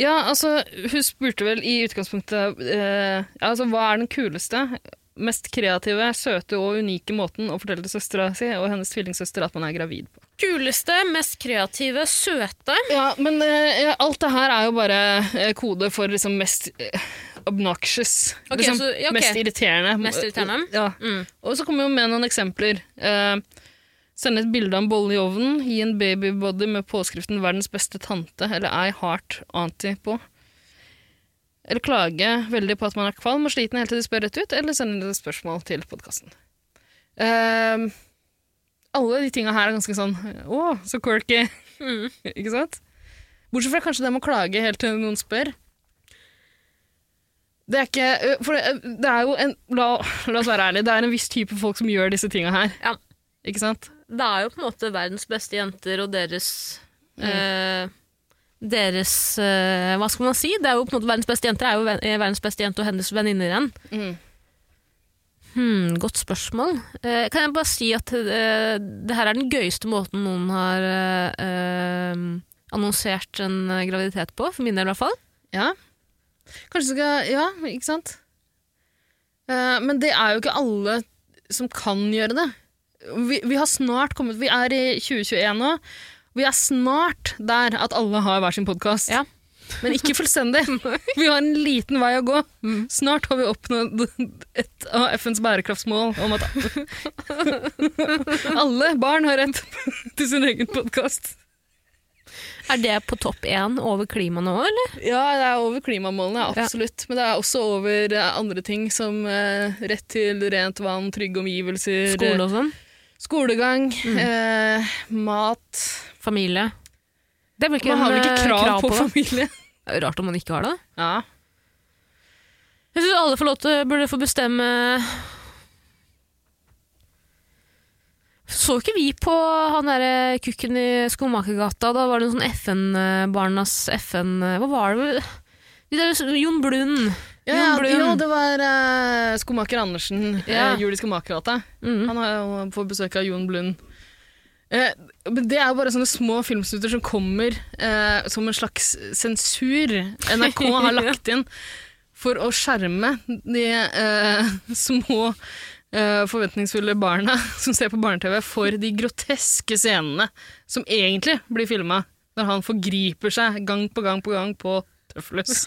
Ja, altså, hun spurte vel i utgangspunktet eh, altså, Hva er den kuleste, mest kreative, søte og unike måten å fortelle til søstera si og hennes tvillingsøster at man er gravid på? Kuleste, mest kreative, søte. Ja, men uh, alt det her er jo bare uh, kode for liksom mest uh, obnoxious. Okay, liksom, så- ja, ok. Mest irriterende. Mest irriterende? Ja. Mm. Og så kommer vi med noen eksempler. Sende et bilde av en bolle i ovnen, gi en babybody med påskriften 'verdens beste tante' eller 'I heart auntie' på. Eller klage veldig på at man er kvalm og sliten helt til de spør rett ut, eller sende spørsmål til podkasten. alle de tinga her er ganske sånn 'Å, så quirky'. Mm. Ikke sant? Bortsett fra kanskje det med å klage helt til noen spør. Det er ikke For det, det er jo en la, la oss være ærlige, det er en viss type folk som gjør disse tinga her. Ja. Ikke sant? Det er jo på en måte verdens beste jenter og deres eh, Deres uh, Hva skal man si? Det er jo på en måte Verdens beste jenter er jo ven- er verdens beste jente og hennes venninner igjen. Mm. Hmm, godt spørsmål. Uh, kan jeg bare si at uh, det her er den gøyeste måten noen har eh, eh, annonsert en eh, graviditet på, for min del i hvert fall. Ja. Kanskje skal Ja, ikke sant? Eh, men det er jo ikke alle som kan gjøre det. Vi, vi har snart kommet Vi er i 2021 nå. Vi er snart der at alle har hver sin podkast. Ja. Men ikke fullstendig. Vi har en liten vei å gå. Snart har vi oppnådd et av FNs bærekraftsmål om at alle barn har rett til sin egen podkast. Er det på topp én over klima nå, eller? Ja, det er over klimamålene, Ja. absolutt. Men det er også over eh, andre ting som eh, rett til rent vann, trygge omgivelser, Skole og sånn? Skolegang, skolegang, eh, mat. Familie? Det er vel ikke Man har vel ikke krav, krav, på på familie? Rart om man ikke har det. Ja. Jeg syns alle får lov til, burde få bestemme Så ikke vi på han derre kukken i Skomakergata? Da var det noen sånn FN-barnas FN... Hva var det? De der, Jon Blund. Ja, Jon Blund. jo, det var uh, skomaker Andersen, Ja. uh, Jul i Skomakergata. Mm. Han har jo fått besøk av Jon Blund. Eh, det er jo bare sånne små filmsnutter som kommer eh, som en slags sensur NRK har lagt inn for å skjerme de eh, små eh, forventningsfulle barna som ser på barne-TV, for de groteske scenene som egentlig blir filma når han forgriper seg gang på gang på gang på Tøffeløs.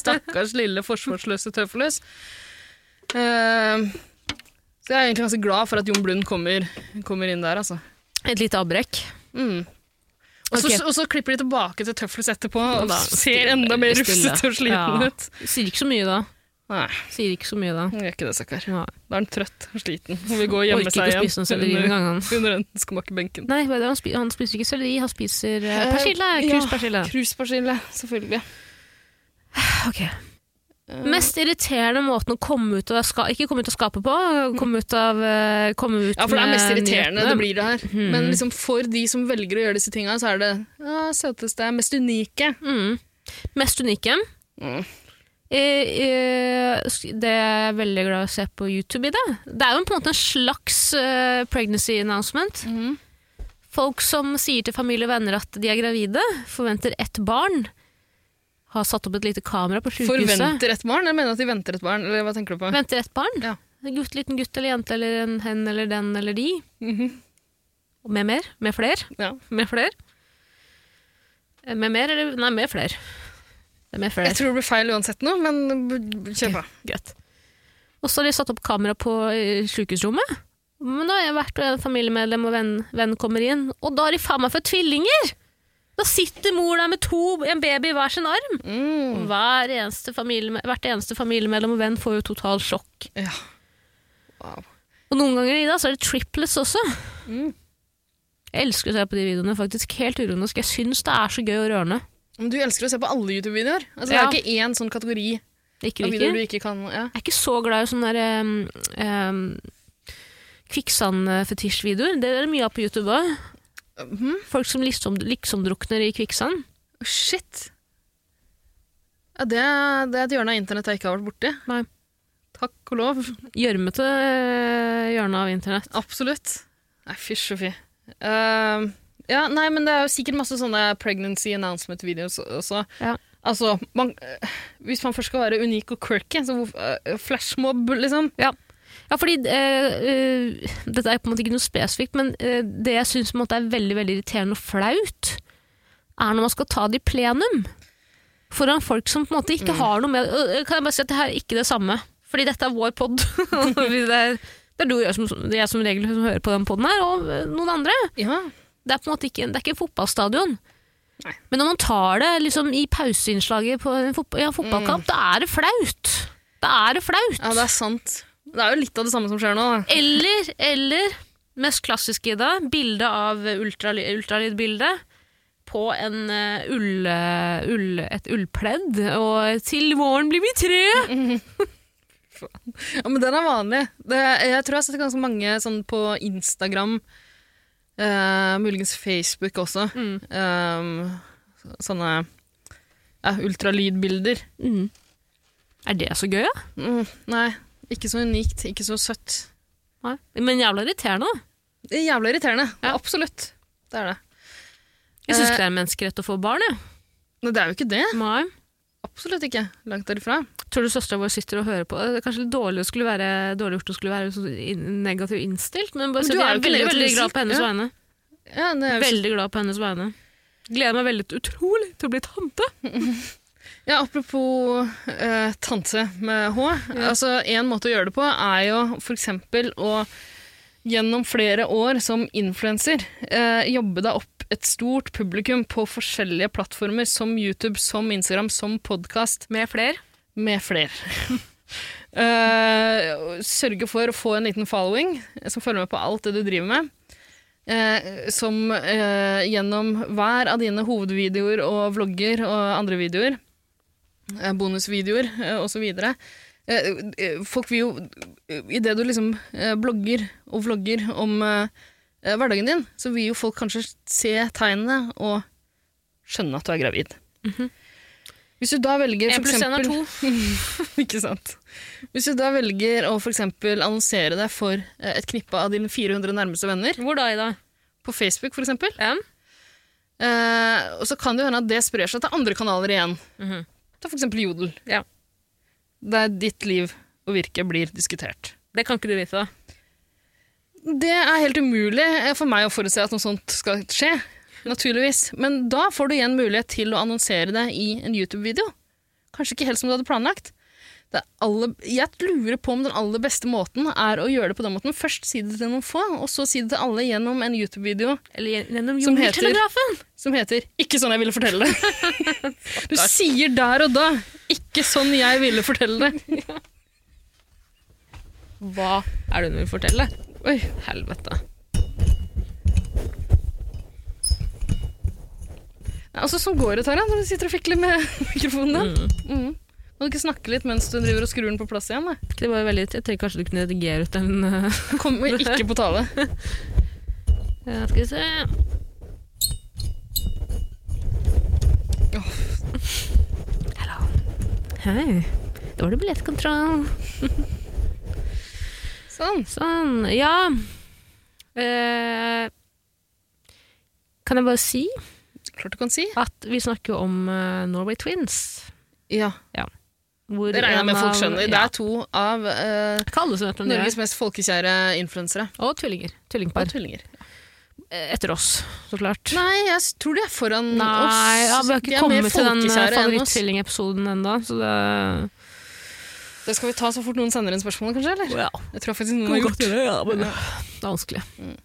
Stakkars lille forsvarsløse Tøffeløs. Eh, så jeg er egentlig ganske glad for at Jon Blund kommer, kommer inn der, altså. Et lite avbrekk. Mm. Så, og så klipper de tilbake til Tøffeløs etterpå, Og da ser enda mer rufsete og sliten Ja. ut. Sier ikke så mye da. Nei, Sier ikke så mye da. gjør ikke det, stakkar. Da er han trøtt og sliten og vil gå og gjemme seg igjen under, under den skomakerbenken. Nei, han, spiser, han spiser ikke selleri, han spiser Eh, persille. ja. Kruspersille. Kruspersille, selvfølgelig. Ok. Eh, Mest irriterende måten å komme ut av Ikke komme ut av skapet på, komme ut av eh, komme ut ja, for det er mest irriterende, nyhetene. det blir det her. Mm. Men liksom for de som velger å gjøre disse tinga, så er det ja, søteste, mest unike. Mm. Mest unike. Mm. Eh, eh, det er jeg veldig glad i å se på YouTube i det. Det er jo på en måte en slags eh, pregnancy announcement. Mhm. Folk som sier til familie og venner at de er gravide, forventer ett barn, har satt opp et lite kamera på sykehuset. Forventer et barn? Jeg mener at de venter et barn, eller hva tenker du på? Venter et barn. Ja. En gutt, liten gutt eller jente eller en hen eller den eller de. Mhm. Og med mer. Med fler. Ja. Med fler. Eh, Med mer eller Nei, med fler. Det er med fler. Jeg tror det blir feil uansett nå, men kjør på. Greit. Og så har de satt opp kamera på eh, sykehusrommet. Men da har jeg vært og en familiemedlem og venn, venn kommer inn, og da har de faen meg født tvillinger! Da sitter mor der med to, en baby i hver sin arm. Mm. Hver eneste familie, hvert eneste familiemedlem og venn får jo total sjokk. Ja. Wow. Og noen ganger i dag så er det triplets også. Mm. Jeg elsker å se på de videoene, faktisk. Helt ironisk. Jeg syns det er så gøy og rørende. Men du elsker å se på alle YouTube-videoer? Altså, Ja. Det er ikke én sånn kategori Ikke av videoer du ikke kan ja. Jeg er ikke så glad i sånne der, um, um, kvikksand-fetisjvideoer. Det er det mye av på YouTube òg. Mhm. Folk som liksom, liksom drukner i kvikksand. Shit! Ja, det, det er et hjørne av internett jeg ikke har vært borti. Nei. Takk og lov. Gjørmete eh, hjørne av internett. Absolutt. Nei, fysj og fy. Uh, ja, nei, men det er jo sikkert masse sånne pregnancy announcement-videoer også. Ja. Altså, man, eh, hvis man først skal være unik og quirky, så uh, eh, flashmob, liksom. Ja, fordi eh, eh, Dette er på en måte ikke noe spesifikt, men eh, det jeg syns er veldig veldig irriterende og flaut, er når man skal ta det i plenum. Foran folk som på en måte ikke har noe med øh, Kan jeg bare si at det her er ikke det samme? Fordi dette er vår pod. det, er, det er du og jeg som, jeg som regel som hører på den poden her, og øh, noen andre. Ja. Det er på en måte ikke, det er ikke en fotballstadion. Nei. Men når man tar det liksom, i pauseinnslaget på en fotball, ja, fotballkamp, da er det flaut. Da er det flaut. ja, det er sant. Det er jo litt av det samme som skjer nå. Da. Eller, eller mest klassiske i dag, bilde av ultraly- ultralydbilde på en uh, ull, eh, ull, et ullpledd, og 'til våren blir vi tre'. Ja, men den er vanlig. Det, jeg tror jeg har sett ganske mange sånn på Instagram, uh, muligens Facebook også. Mm. um, sånne ja, ultralydbilder. Mm. Er det så gøy, da? Mm, nei, ikke så unikt, ikke så søtt. Nei. Men jævla irriterende, da. Det er jævla irriterende. Ja. Absolutt. Det er det. Jeg syns Eh. ikke det er en menneskerett å få barn. Jeg. Men det er jo ikke det. Nei. Absolutt ikke. Langt derifra. Tror du søstera vår sitter og hører på? Det er kanskje litt dårlig, være, dårlig gjort å skulle være så negativt innstilt, men, bare så du jeg er jo veldig, veldig glad på hennes ja. vegne. Ja, Veldig glad på hennes vegne. Gleder meg veldig utrolig til å bli tante. Ja, apropos eh, tante med H. Altså, en måte å gjøre det på er jo for eksempel å gjennom flere år som influenser eh, jobbe deg opp et stort publikum på forskjellige plattformer som YouTube, som Instagram, som podkast, Med flere. med flere. Eh, sørge for å få en liten following som følger med på alt det du driver med. Eh, som eh, gjennom hver av dine hovedvideoer og vlogger og andre videoer, bonusvideoer eh, osv. Eh, eh, folk vil jo Idet du liksom eh, blogger og vlogger om eh, eh, hverdagen din, så vil jo folk kanskje se tegnene og skjønne at du er gravid. Hvis du da velger for pluss én er to. ikke sant. Hvis du da velger å for eksempel annonsere deg for eh, et knippe av dine 400 nærmeste venner, Hvor da, Ida? på Facebook for eksempel, Ja. eh, og så kan det hende at det sprer seg til andre kanaler igjen. Mhm. Til for eksempel Jodel, Ja. der ditt liv og virke blir diskutert. Det kan ikke du vite, da. Det er helt umulig eh, for meg å forutse at noe sånt skal skje, naturligvis. Men da får du igjen mulighet til å annonsere det i en YouTube-video. Kanskje ikke helt som du hadde planlagt. Det aller, jeg lurer på om den aller beste måten er å gjøre det på den måten. Først si det til noen få, og så si det til alle gjennom en YouTube-video Eller gjennom Som heter- som heter 'Ikke sånn jeg ville fortelle det'. Du sier der og da 'ikke sånn jeg ville fortelle det'. Hva er det hun vil fortelle? Oi, Helvete. altså Sånn går det, Tara, når du sitter og fikler med mikrofonen din. Mm. Mm. Må du ikke snakke litt mens du driver og skrur den på plass igjen? Da? Det var jo veldig, jeg tenker kanskje du kunne redigere ut den uh, Kommer ikke på tale. ja, Skal vi se oh. Hallo. Hei. Da var det billettkontroll. Sånn. Sånn, ja. Uh, kan jeg bare si Klart du kan si. at vi snakker jo om uh, Norway Twins. Ja. Ja, Hvor Det regner jeg med folk skjønner. skjønner. Det er to av eh, Norges mest folkekjære influensere. Og tvillinger. Tvillingpar. Og tvillinger. Eh, Etter oss, så klart. Nei, jeg tror de er foran Nei, oss. ja, vi har ikke kommet til den eh, favorittvillingepisoden ennå, så det Det skal vi ta så fort noen sender inn spørsmål, kanskje? eller? ja. Jeg tror faktisk noen har gjort det, ja, men det er vanskelig. Mm.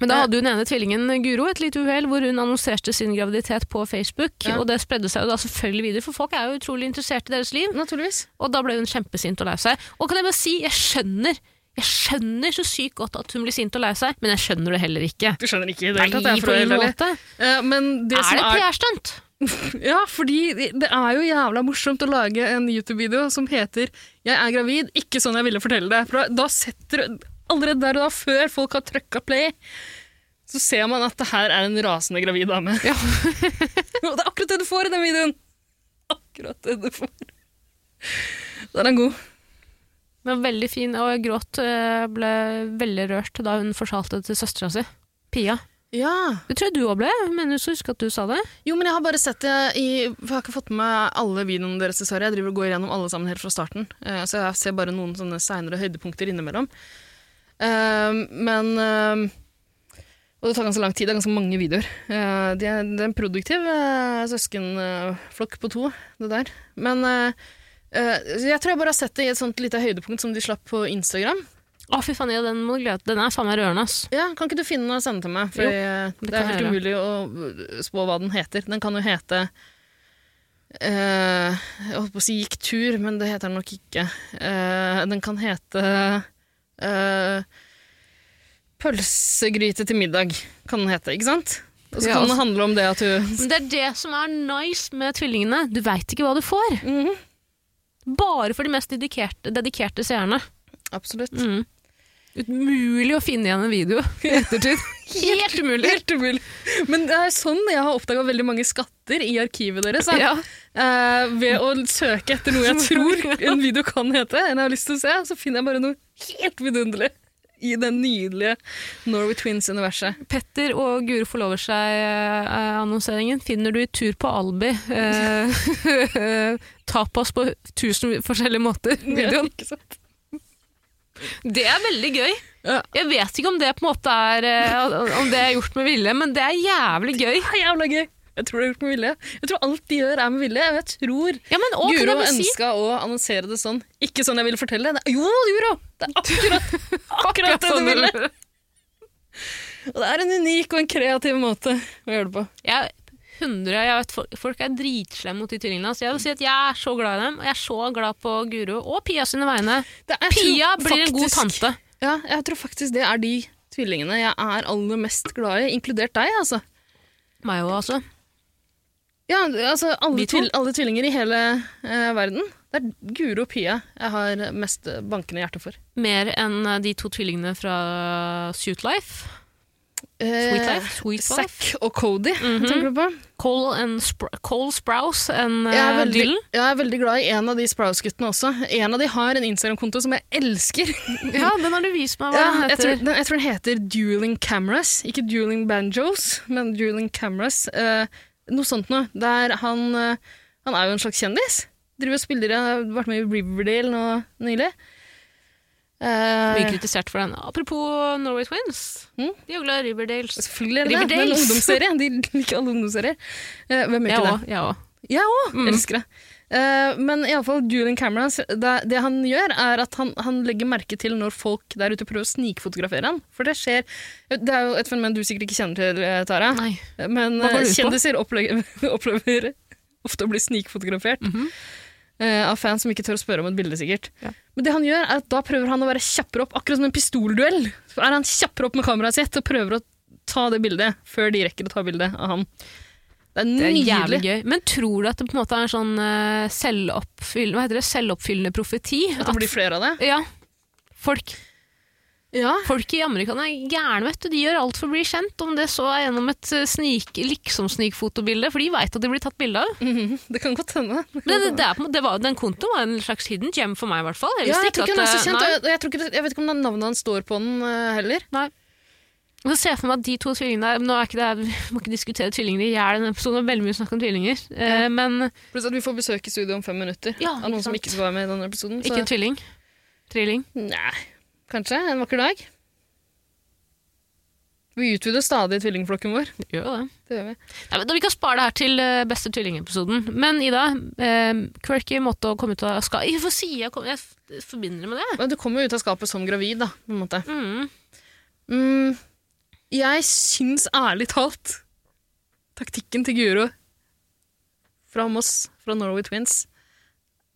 Men da hadde jo den ene tvillingen Guro et lite uhell hvor hun annonserte sin graviditet på Facebook, Ja. og det spredde seg jo da selvfølgelig videre, for folk er jo utrolig interessert i deres liv. Naturligvis. Og da ble hun kjempesint og lei seg. Og kan jeg bare si, jeg skjønner jeg skjønner så sykt godt at hun blir sint og lei seg, men jeg skjønner det heller ikke. Du skjønner ikke i det hele tatt. jeg er måte. Eh, Men det Er det PR-stunt? Ja, fordi det er jo jævla morsomt å lage en YouTube-video som heter 'Jeg er gravid, ikke sånn jeg ville fortelle det'. For da, da setter Allerede der og da, før folk har trykka play, så ser man at det her er en rasende gravid dame. Ja. og det er akkurat det du får i den videoen! Akkurat det du får. Da er den god. Men veldig fin, og jeg gråt, eh, ble veldig rørt da hun fortalte det til søstera si, Pia. Ja. Det tror jeg du òg ble, men jeg husker at du sa det. Jo, men jeg har bare sett det i jeg har ikke fått med meg alle videoene deres, dessverre. Jeg driver og går gjennom alle sammen helt fra starten. Eh, så jeg ser bare noen sånne seinere høydepunkter innimellom. Eh, men uh, Og det tar ganske lang tid. Det er ganske mange videoer. Uh, det, er, det er en produktiv uh, søskenflokk på to, det der. Men eh, eh, jeg tror jeg bare har sett det i et sånt lite høydepunkt som de slapp på Instagram. Å, fy faen, ja, den må du glede Den er faen meg rørende, ass. Ja, Kan ikke du finne den og sende til meg? For Jo, eh, det det er helt umulig å spå hva den heter. Den kan jo hete eh, Jeg holdt på å si 'Gikk tur', men det heter den nok ikke. Eh, den kan hete eh, 'Pølsegryte til middag', kan den hete, ikke sant? Og så Ja, kan altså- det handle om det at du Men det er det som er nice med tvillingene. Du veit ikke hva du får. Mhm. Bare for de mest dedikerte, dedikerte seerne. Absolutt. Mm. Umulig å finne igjen en video i ettertid. Helt umulig. Helt umulig. Men det er sånn jeg har oppdaga veldig mange skatter i arkivet deres. Ja. Eh, ved å søke etter noe jeg tror en video kan hete, enn jeg har lyst til å se, så finner jeg bare noe helt vidunderlig i det nydelige Norway Twins-universet. Petter og Guro forlover seg-annonseringen finner du i Tur på Albi. Eh, tapas på tusen forskjellige måter. Videoen. Det er veldig gøy. Jeg vet ikke om det på en måte er eh, Om det er gjort med vilje, men det er jævlig gøy. Det er jævla gøy. Jeg tror det er gjort med vilje. Jeg tror alt de gjør er med vilje. Jeg tror Ja, men også, Guro ønska si å annonsere det sånn. Ikke sånn jeg ville fortelle. Det jo, Guro! Det er akkurat, akkurat det du sånn ville. det- Og det er en unik og en kreativ måte å gjøre det på. Jeg, 100, jeg vet, folk, er dritslemme mot de tvillingene. Så jeg vil si at jeg er så glad i dem, og jeg er så glad på Guro og Pia sine vegne. Er- Pia blir en god tante. Ja, jeg tror faktisk det er de tvillingene jeg er aller mest glad i, inkludert deg, altså. Meg òg, altså. Ja, altså alle, tvil, alle tvillinger i hele eh, verden. Det er Guro og Pia jeg har mest bankende hjerte for. Mer enn eh, de to tvillingene fra Suit Life. Eh, Sweet Life? Sweet Zack og Cody, Mhm. tenker du på? Cole, and Spr Cole Sprouse and Jeg er, uh, veldig, Dylan. jeg er veldig glad i en av de Sprouse-guttene også. En av de har en Instagram-konto som jeg elsker. Ja, den har du vist meg hva Ja, den jeg, heter. tror, den, jeg tror den heter Dueling Cameras. Ikke Dueling Banjos, men Dueling Cameras. Uh, noe sånt noe. Der han, uh, han er jo en slags kjendis. Driver og spiller, har vært med i Riverdale nå nylig. Eh, Blir kritisert for den. Apropos Norway Twins. Mm. De er jo glad i Riverdales. Selvfølgelig er det det. Det er en ungdomsserie. De liker alle ungdomsserier. Eh, hvem gjør ikke det? Jeg òg. Jeg òg Mm. elsker det. Eh, men iallfall Julian Cameron, det, det han gjør, er at han, han legger merke til når folk der ute prøver å snikfotografere han. For det skjer Det er jo et fenomen du sikkert ikke kjenner til, Tara. Nei. Men kjendiser opplever, opplever ofte å bli snikfotografert Mhm. eh, av fans som ikke tør å spørre om et bilde, sikkert. Ja. Men det han gjør, er at da prøver han å være kjappere opp, akkurat som en pistolduell. Så er han kjappere opp med kameraet sitt og prøver å ta det bildet før de rekker å ta bildet av han. Det er Det er jævlig gøy. Men tror du at det på en måte er en sånn selvoppfyll, hva heter det? selvoppfyllende profeti? At det blir flere av det. ja. Folk, Ja. folk i Amerika er gærne, vet du. De gjør alt for å bli kjent, om det så er gjennom et eh, snik, liksom-snikfotobilde, for de veit at de blir tatt bilde av. Mhm, Det kan godt hende. Det, det er, måte- det var, den kontoen var en slags hidden gem for meg, i hvert fall. Jeg Ja, jeg tror ikke han er så kjent, jeg, jeg, tror ikke, jeg vet ikke om navnet hans står på den uh, heller. Og så ser jeg for meg at de to tvillingene Nå er ikke det, Vi må ikke diskutere tvillinger i hjel det er veldig mye snakk om tvillinger. Ja. men Pluss at vi får besøk i studio om fem minutter Ja, av noen som ikke skal være med i denne episoden. ikke en tvilling. Trilling. Nei, kanskje en vakker dag. Vi utvider stadig tvillingflokken vår. Gjør det. Det gjør vi. Nei, men Vi kan spare det her til eh, beste tvillingepisoden. Men Ida, eh, quirky måte å komme ut av skapet Hvorfor sier jeg kom- Jeg forbinder det med det. Men du kommer jo ut av skapet som gravid, da. på en måte. Mm. Mm, jeg syns ærlig talt taktikken til Guro fra Moss, fra Norway Twins,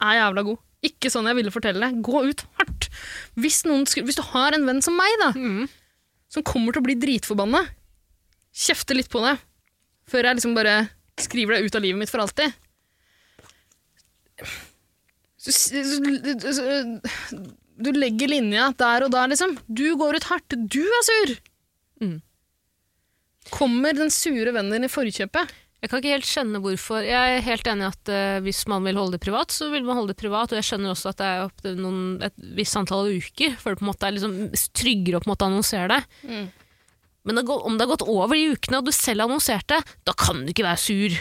er jævla god. Ikke sånn jeg ville fortelle det. Gå ut hardt. Hvis, noen, hvis du har en venn som meg, da, Mm. som kommer til å bli dritforbanna, kjefte litt på deg før jeg liksom bare skriver deg ut av livet mitt for alltid. Du legger linja der og da, liksom. Du går ut hardt. Du er sur! Mm. Kommer den sure vennen din i forkjøpet? Jeg kan ikke helt skjønne hvorfor. Jeg er helt enig i at uh, hvis man vil holde det privat, så vil man holde det privat. Og jeg skjønner også at det er opp til noen, et visst antall uker før det på en måte er liksom tryggere å annonsere det. Mm. Men det går, om det har gått over de ukene, og du selv annonserte, da kan du ikke være sur.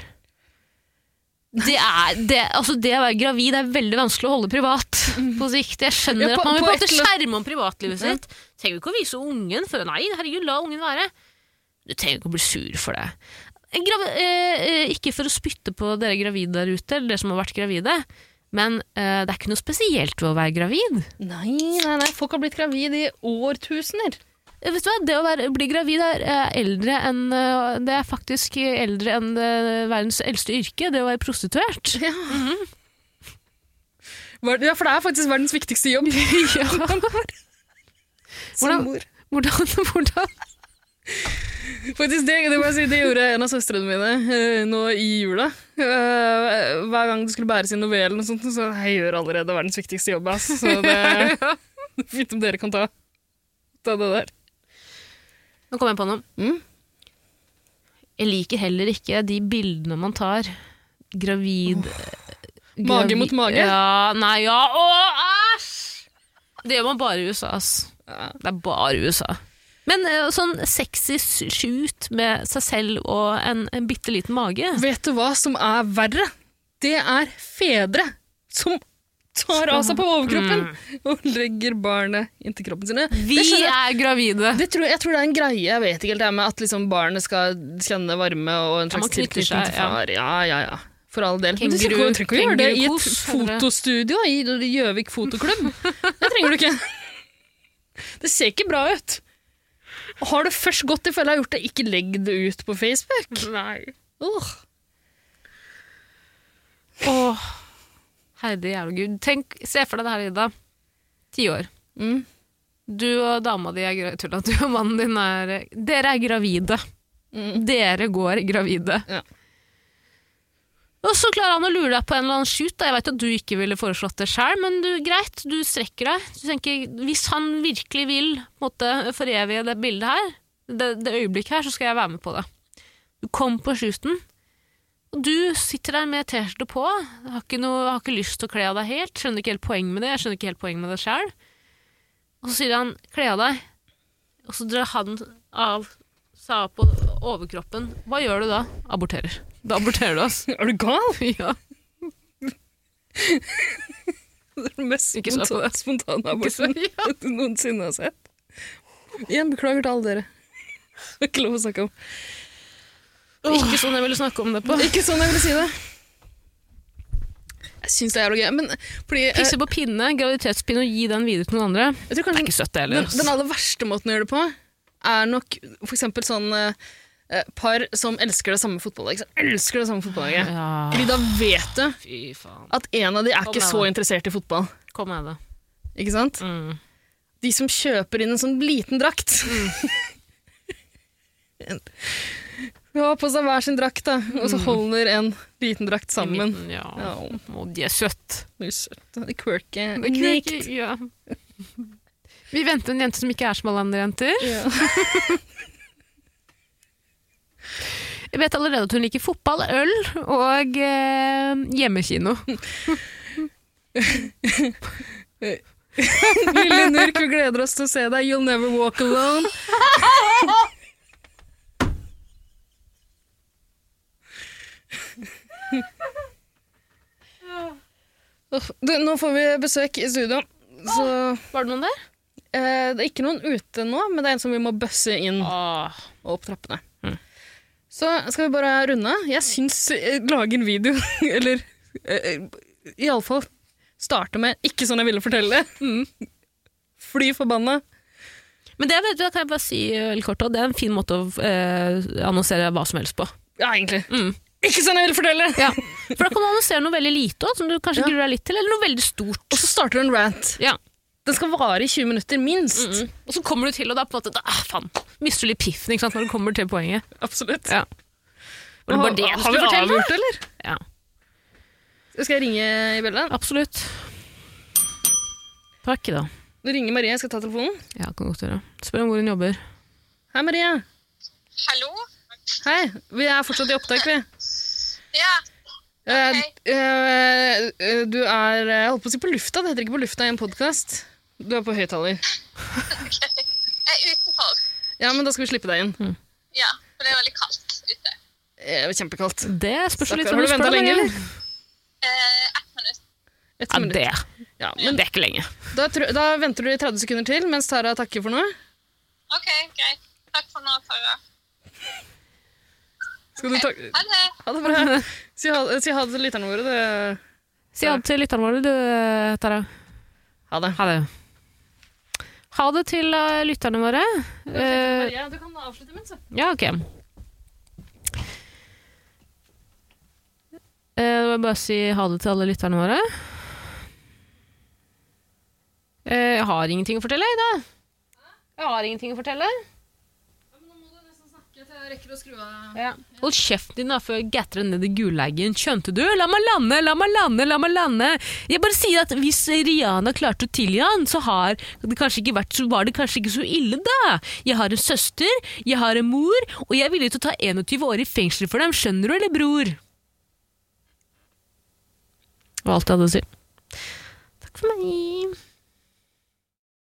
Det, er, det, altså det å være gravid er veldig vanskelig å holde privat på sikt. Jeg skjønner Ja, på- at man vil på på et skjerme om privatlivet sitt. Trenger ikke å vise ungen for Nei, herregud, la ungen være. Du trenger ikke å bli sur for det. Eh, eh, ikke for å spytte på dere gravide der ute, eller dere som har vært gravide, men eh, det er ikke noe spesielt ved å være gravid. Nei, nei, nei. Folk har blitt gravid i årtusener. Vet du hva? Det å være, bli gravid er eldre enn Det er faktisk eldre enn verdens eldste yrke, det å være prostituert. Ja. Var- ja, for det er faktisk verdens viktigste jobb. ja. Som Hvordan- Hvordan, hvordan Faktisk, det, det, si, det gjorde en av søstrene mine eh, nå i jula. Eh, hver gang det skulle bæres inn novellen, og sånt, så jeg gjør allerede verdens viktigste jobb. Ass. Så det er fint om dere kan ta, ta det der. Nå kom jeg på noe. Mm. Jeg liker heller ikke de bildene man tar. Gravid Mage gravi- mot mage? Ja, nei, ja, å, æsj! Det gjør man bare i USA, ass. Ja. Det er bare i USA. Men eh, sånn sexy shoot med seg selv og en, en bitte liten mage Vet du hva som er verre? Det er fedre som tar av seg på overkroppen og legger barnet inntil kroppen sine. Vi skjønner er gravide! Det tror, jeg tror det er en greie, jeg vet ikke helt, med at liksom barnet skal kjenne varme og en slags tilknytning til far. Ja, ja, ja. For all del. Men du Kenguru- trenger ikke å gjøre det i et fotostudio i Gjøvik fotoklubb. Det trenger du ikke. Det ser ikke bra ut. Har du først gått i fella og gjort det, ikke legg det ut på Facebook. Nei. Uh. Åh, Heidi jævla gud. Tenk, se for deg det her, Ida. Ti år. Mm. Du og dama di er tulla, du og mannen din er Dere er gravide. Mm. Dere går gravide. Ja. Og så klarer han å lure deg på en eller annen shoot. Da. Jeg vet at du ikke ville foreslått det sjøl, men du, greit, du strekker deg. Du tenker, Hvis han virkelig vil måtte forevige det bildet her, det, det øyeblikket her, så skal jeg være med på det. Du kom på shooten, og du sitter der med T-skjorte på, har ikke, noe, har ikke lyst til å kle av deg helt, skjønner ikke helt poeng med det, jeg skjønner ikke helt poeng med det sjøl. Og så sier han 'kle av deg', og så drar han av av på overkroppen. Hva gjør du da? Aborterer. Da aborterer du, ass. Er du gal? ja. Det er den mest Ikke så på spontane aborten ja. du noensinne har sett. Igjen, beklager til alle dere. Det er ikke lov å snakke om. Ikke sånn jeg ville snakke om det på. Ikke sånn jeg ville si det. Jeg syns det er jævlig gøy, men fordi Pisse på pinne, graviditetspinne, og gi den videre til noen andre. jeg tror Det er ikke søtt, det den, heller. den aller verste måten å gjøre det på, er nok for eksempel sånn eh, par som elsker det samme fotballaget. Elsker det samme fotballaget. Ja, Fordi da vet du at en av de er Kom ikke så det. interessert i fotball. Kom med det. Ikke sant? Mm. De som kjøper inn en sånn liten drakt. Mm. ja, på seg hver sin drakt, da, og så holder en liten drakt sammen. midten, Ja. Ja, Og de er søtt. det er søtt. Quirky. Unikt. Ja. Vi venter en jente som ikke er som alle andre jenter. Ja. Jeg vet allerede at hun liker fotball, øl og eh, hjemmekino. Lille Nurk, vi gleder oss til å se deg. You'll never walk alone. Du, nå får vi besøk i studio. Så, Var det noen der? eh, det er ikke noen ute nå, men det er en som vi må bøsse inn Åh. og opp trappene. Så skal vi bare runde. Jeg syns eh, lage en video, eller eh, iallfall starte med 'ikke sånn jeg ville fortelle'. Mm. Fly forbanna. Men det vet du, kan jeg bare si eh, kort, det er en fin måte å eh, annonsere hva som helst på. Ja, egentlig. Mm. Ikke sånn jeg ville fortelle! Ja. For da kan du annonsere noe veldig lite også, som du kanskje Ja. gruer deg litt til, eller noe veldig stort. Og så starter du en rant. Ja. Den skal vare i 20 minutter, minst. Mm. Og så kommer du til, og da på en måte, da, ah, faen, mister du litt piffen ikke sant, når du kommer til poenget. Absolutt. Ja. Var det bare det du skulle fortelle? avgjort, eller? Ja, Skal jeg ringe Ibella? absolutt. Takk da. Du ringer Marie, jeg skal ta telefonen. Ja, kan godt gjøre. Spør om hvor hun jobber. Hei, Marie. Hallo? Hei. Vi er fortsatt i opptak, vi. Ja. Okay. Uh, uh, uh, du er Jeg holdt på å si på lufta. Det heter ikke på lufta i en podkast. Du er på høyttaler. Jeg er utenfor. Ja, men da skal vi slippe deg inn. Ja, for det er veldig kaldt ute. Eh, Det er kjempekaldt. Det spørs litt har du spør lenge, eller? Eh, ett minutt. Et Ja, minutt. det, Ja, men det er ikke lenge. da, da venter du i 30 sekunder til mens Tara takker for noe. Ok, greit. Takk for nå, Tara. Skal du takke Ha det. Ha det bra. Si ha, si ha det til lytterne våre. du. Si ha det til lytterne våre, du, Tara. Ha det. Ha det. Ha det til eh, lytterne våre. Eh, Maria, du kan avslutte imens. ja, ok. Eh, Da må jeg bare si ha det til alle lytterne våre. Eh, Jeg har ingenting å fortelle, Ida. Jeg har ingenting å fortelle. Rekker å skru av Hold kjeften din da før jeg gatter ned i gulagen. Skjønte du? La meg lande, la meg lande, la meg lande. Jeg bare sier at hvis Rihanna klarte å tilgi han, så har det ikke vært, så var det kanskje ikke så ille da. Jeg har en søster, jeg har en mor, og jeg er villig til å ta 21 år i fengsel for dem. Skjønner du, eller bror? Var alt jeg hadde å si. Takk for meg.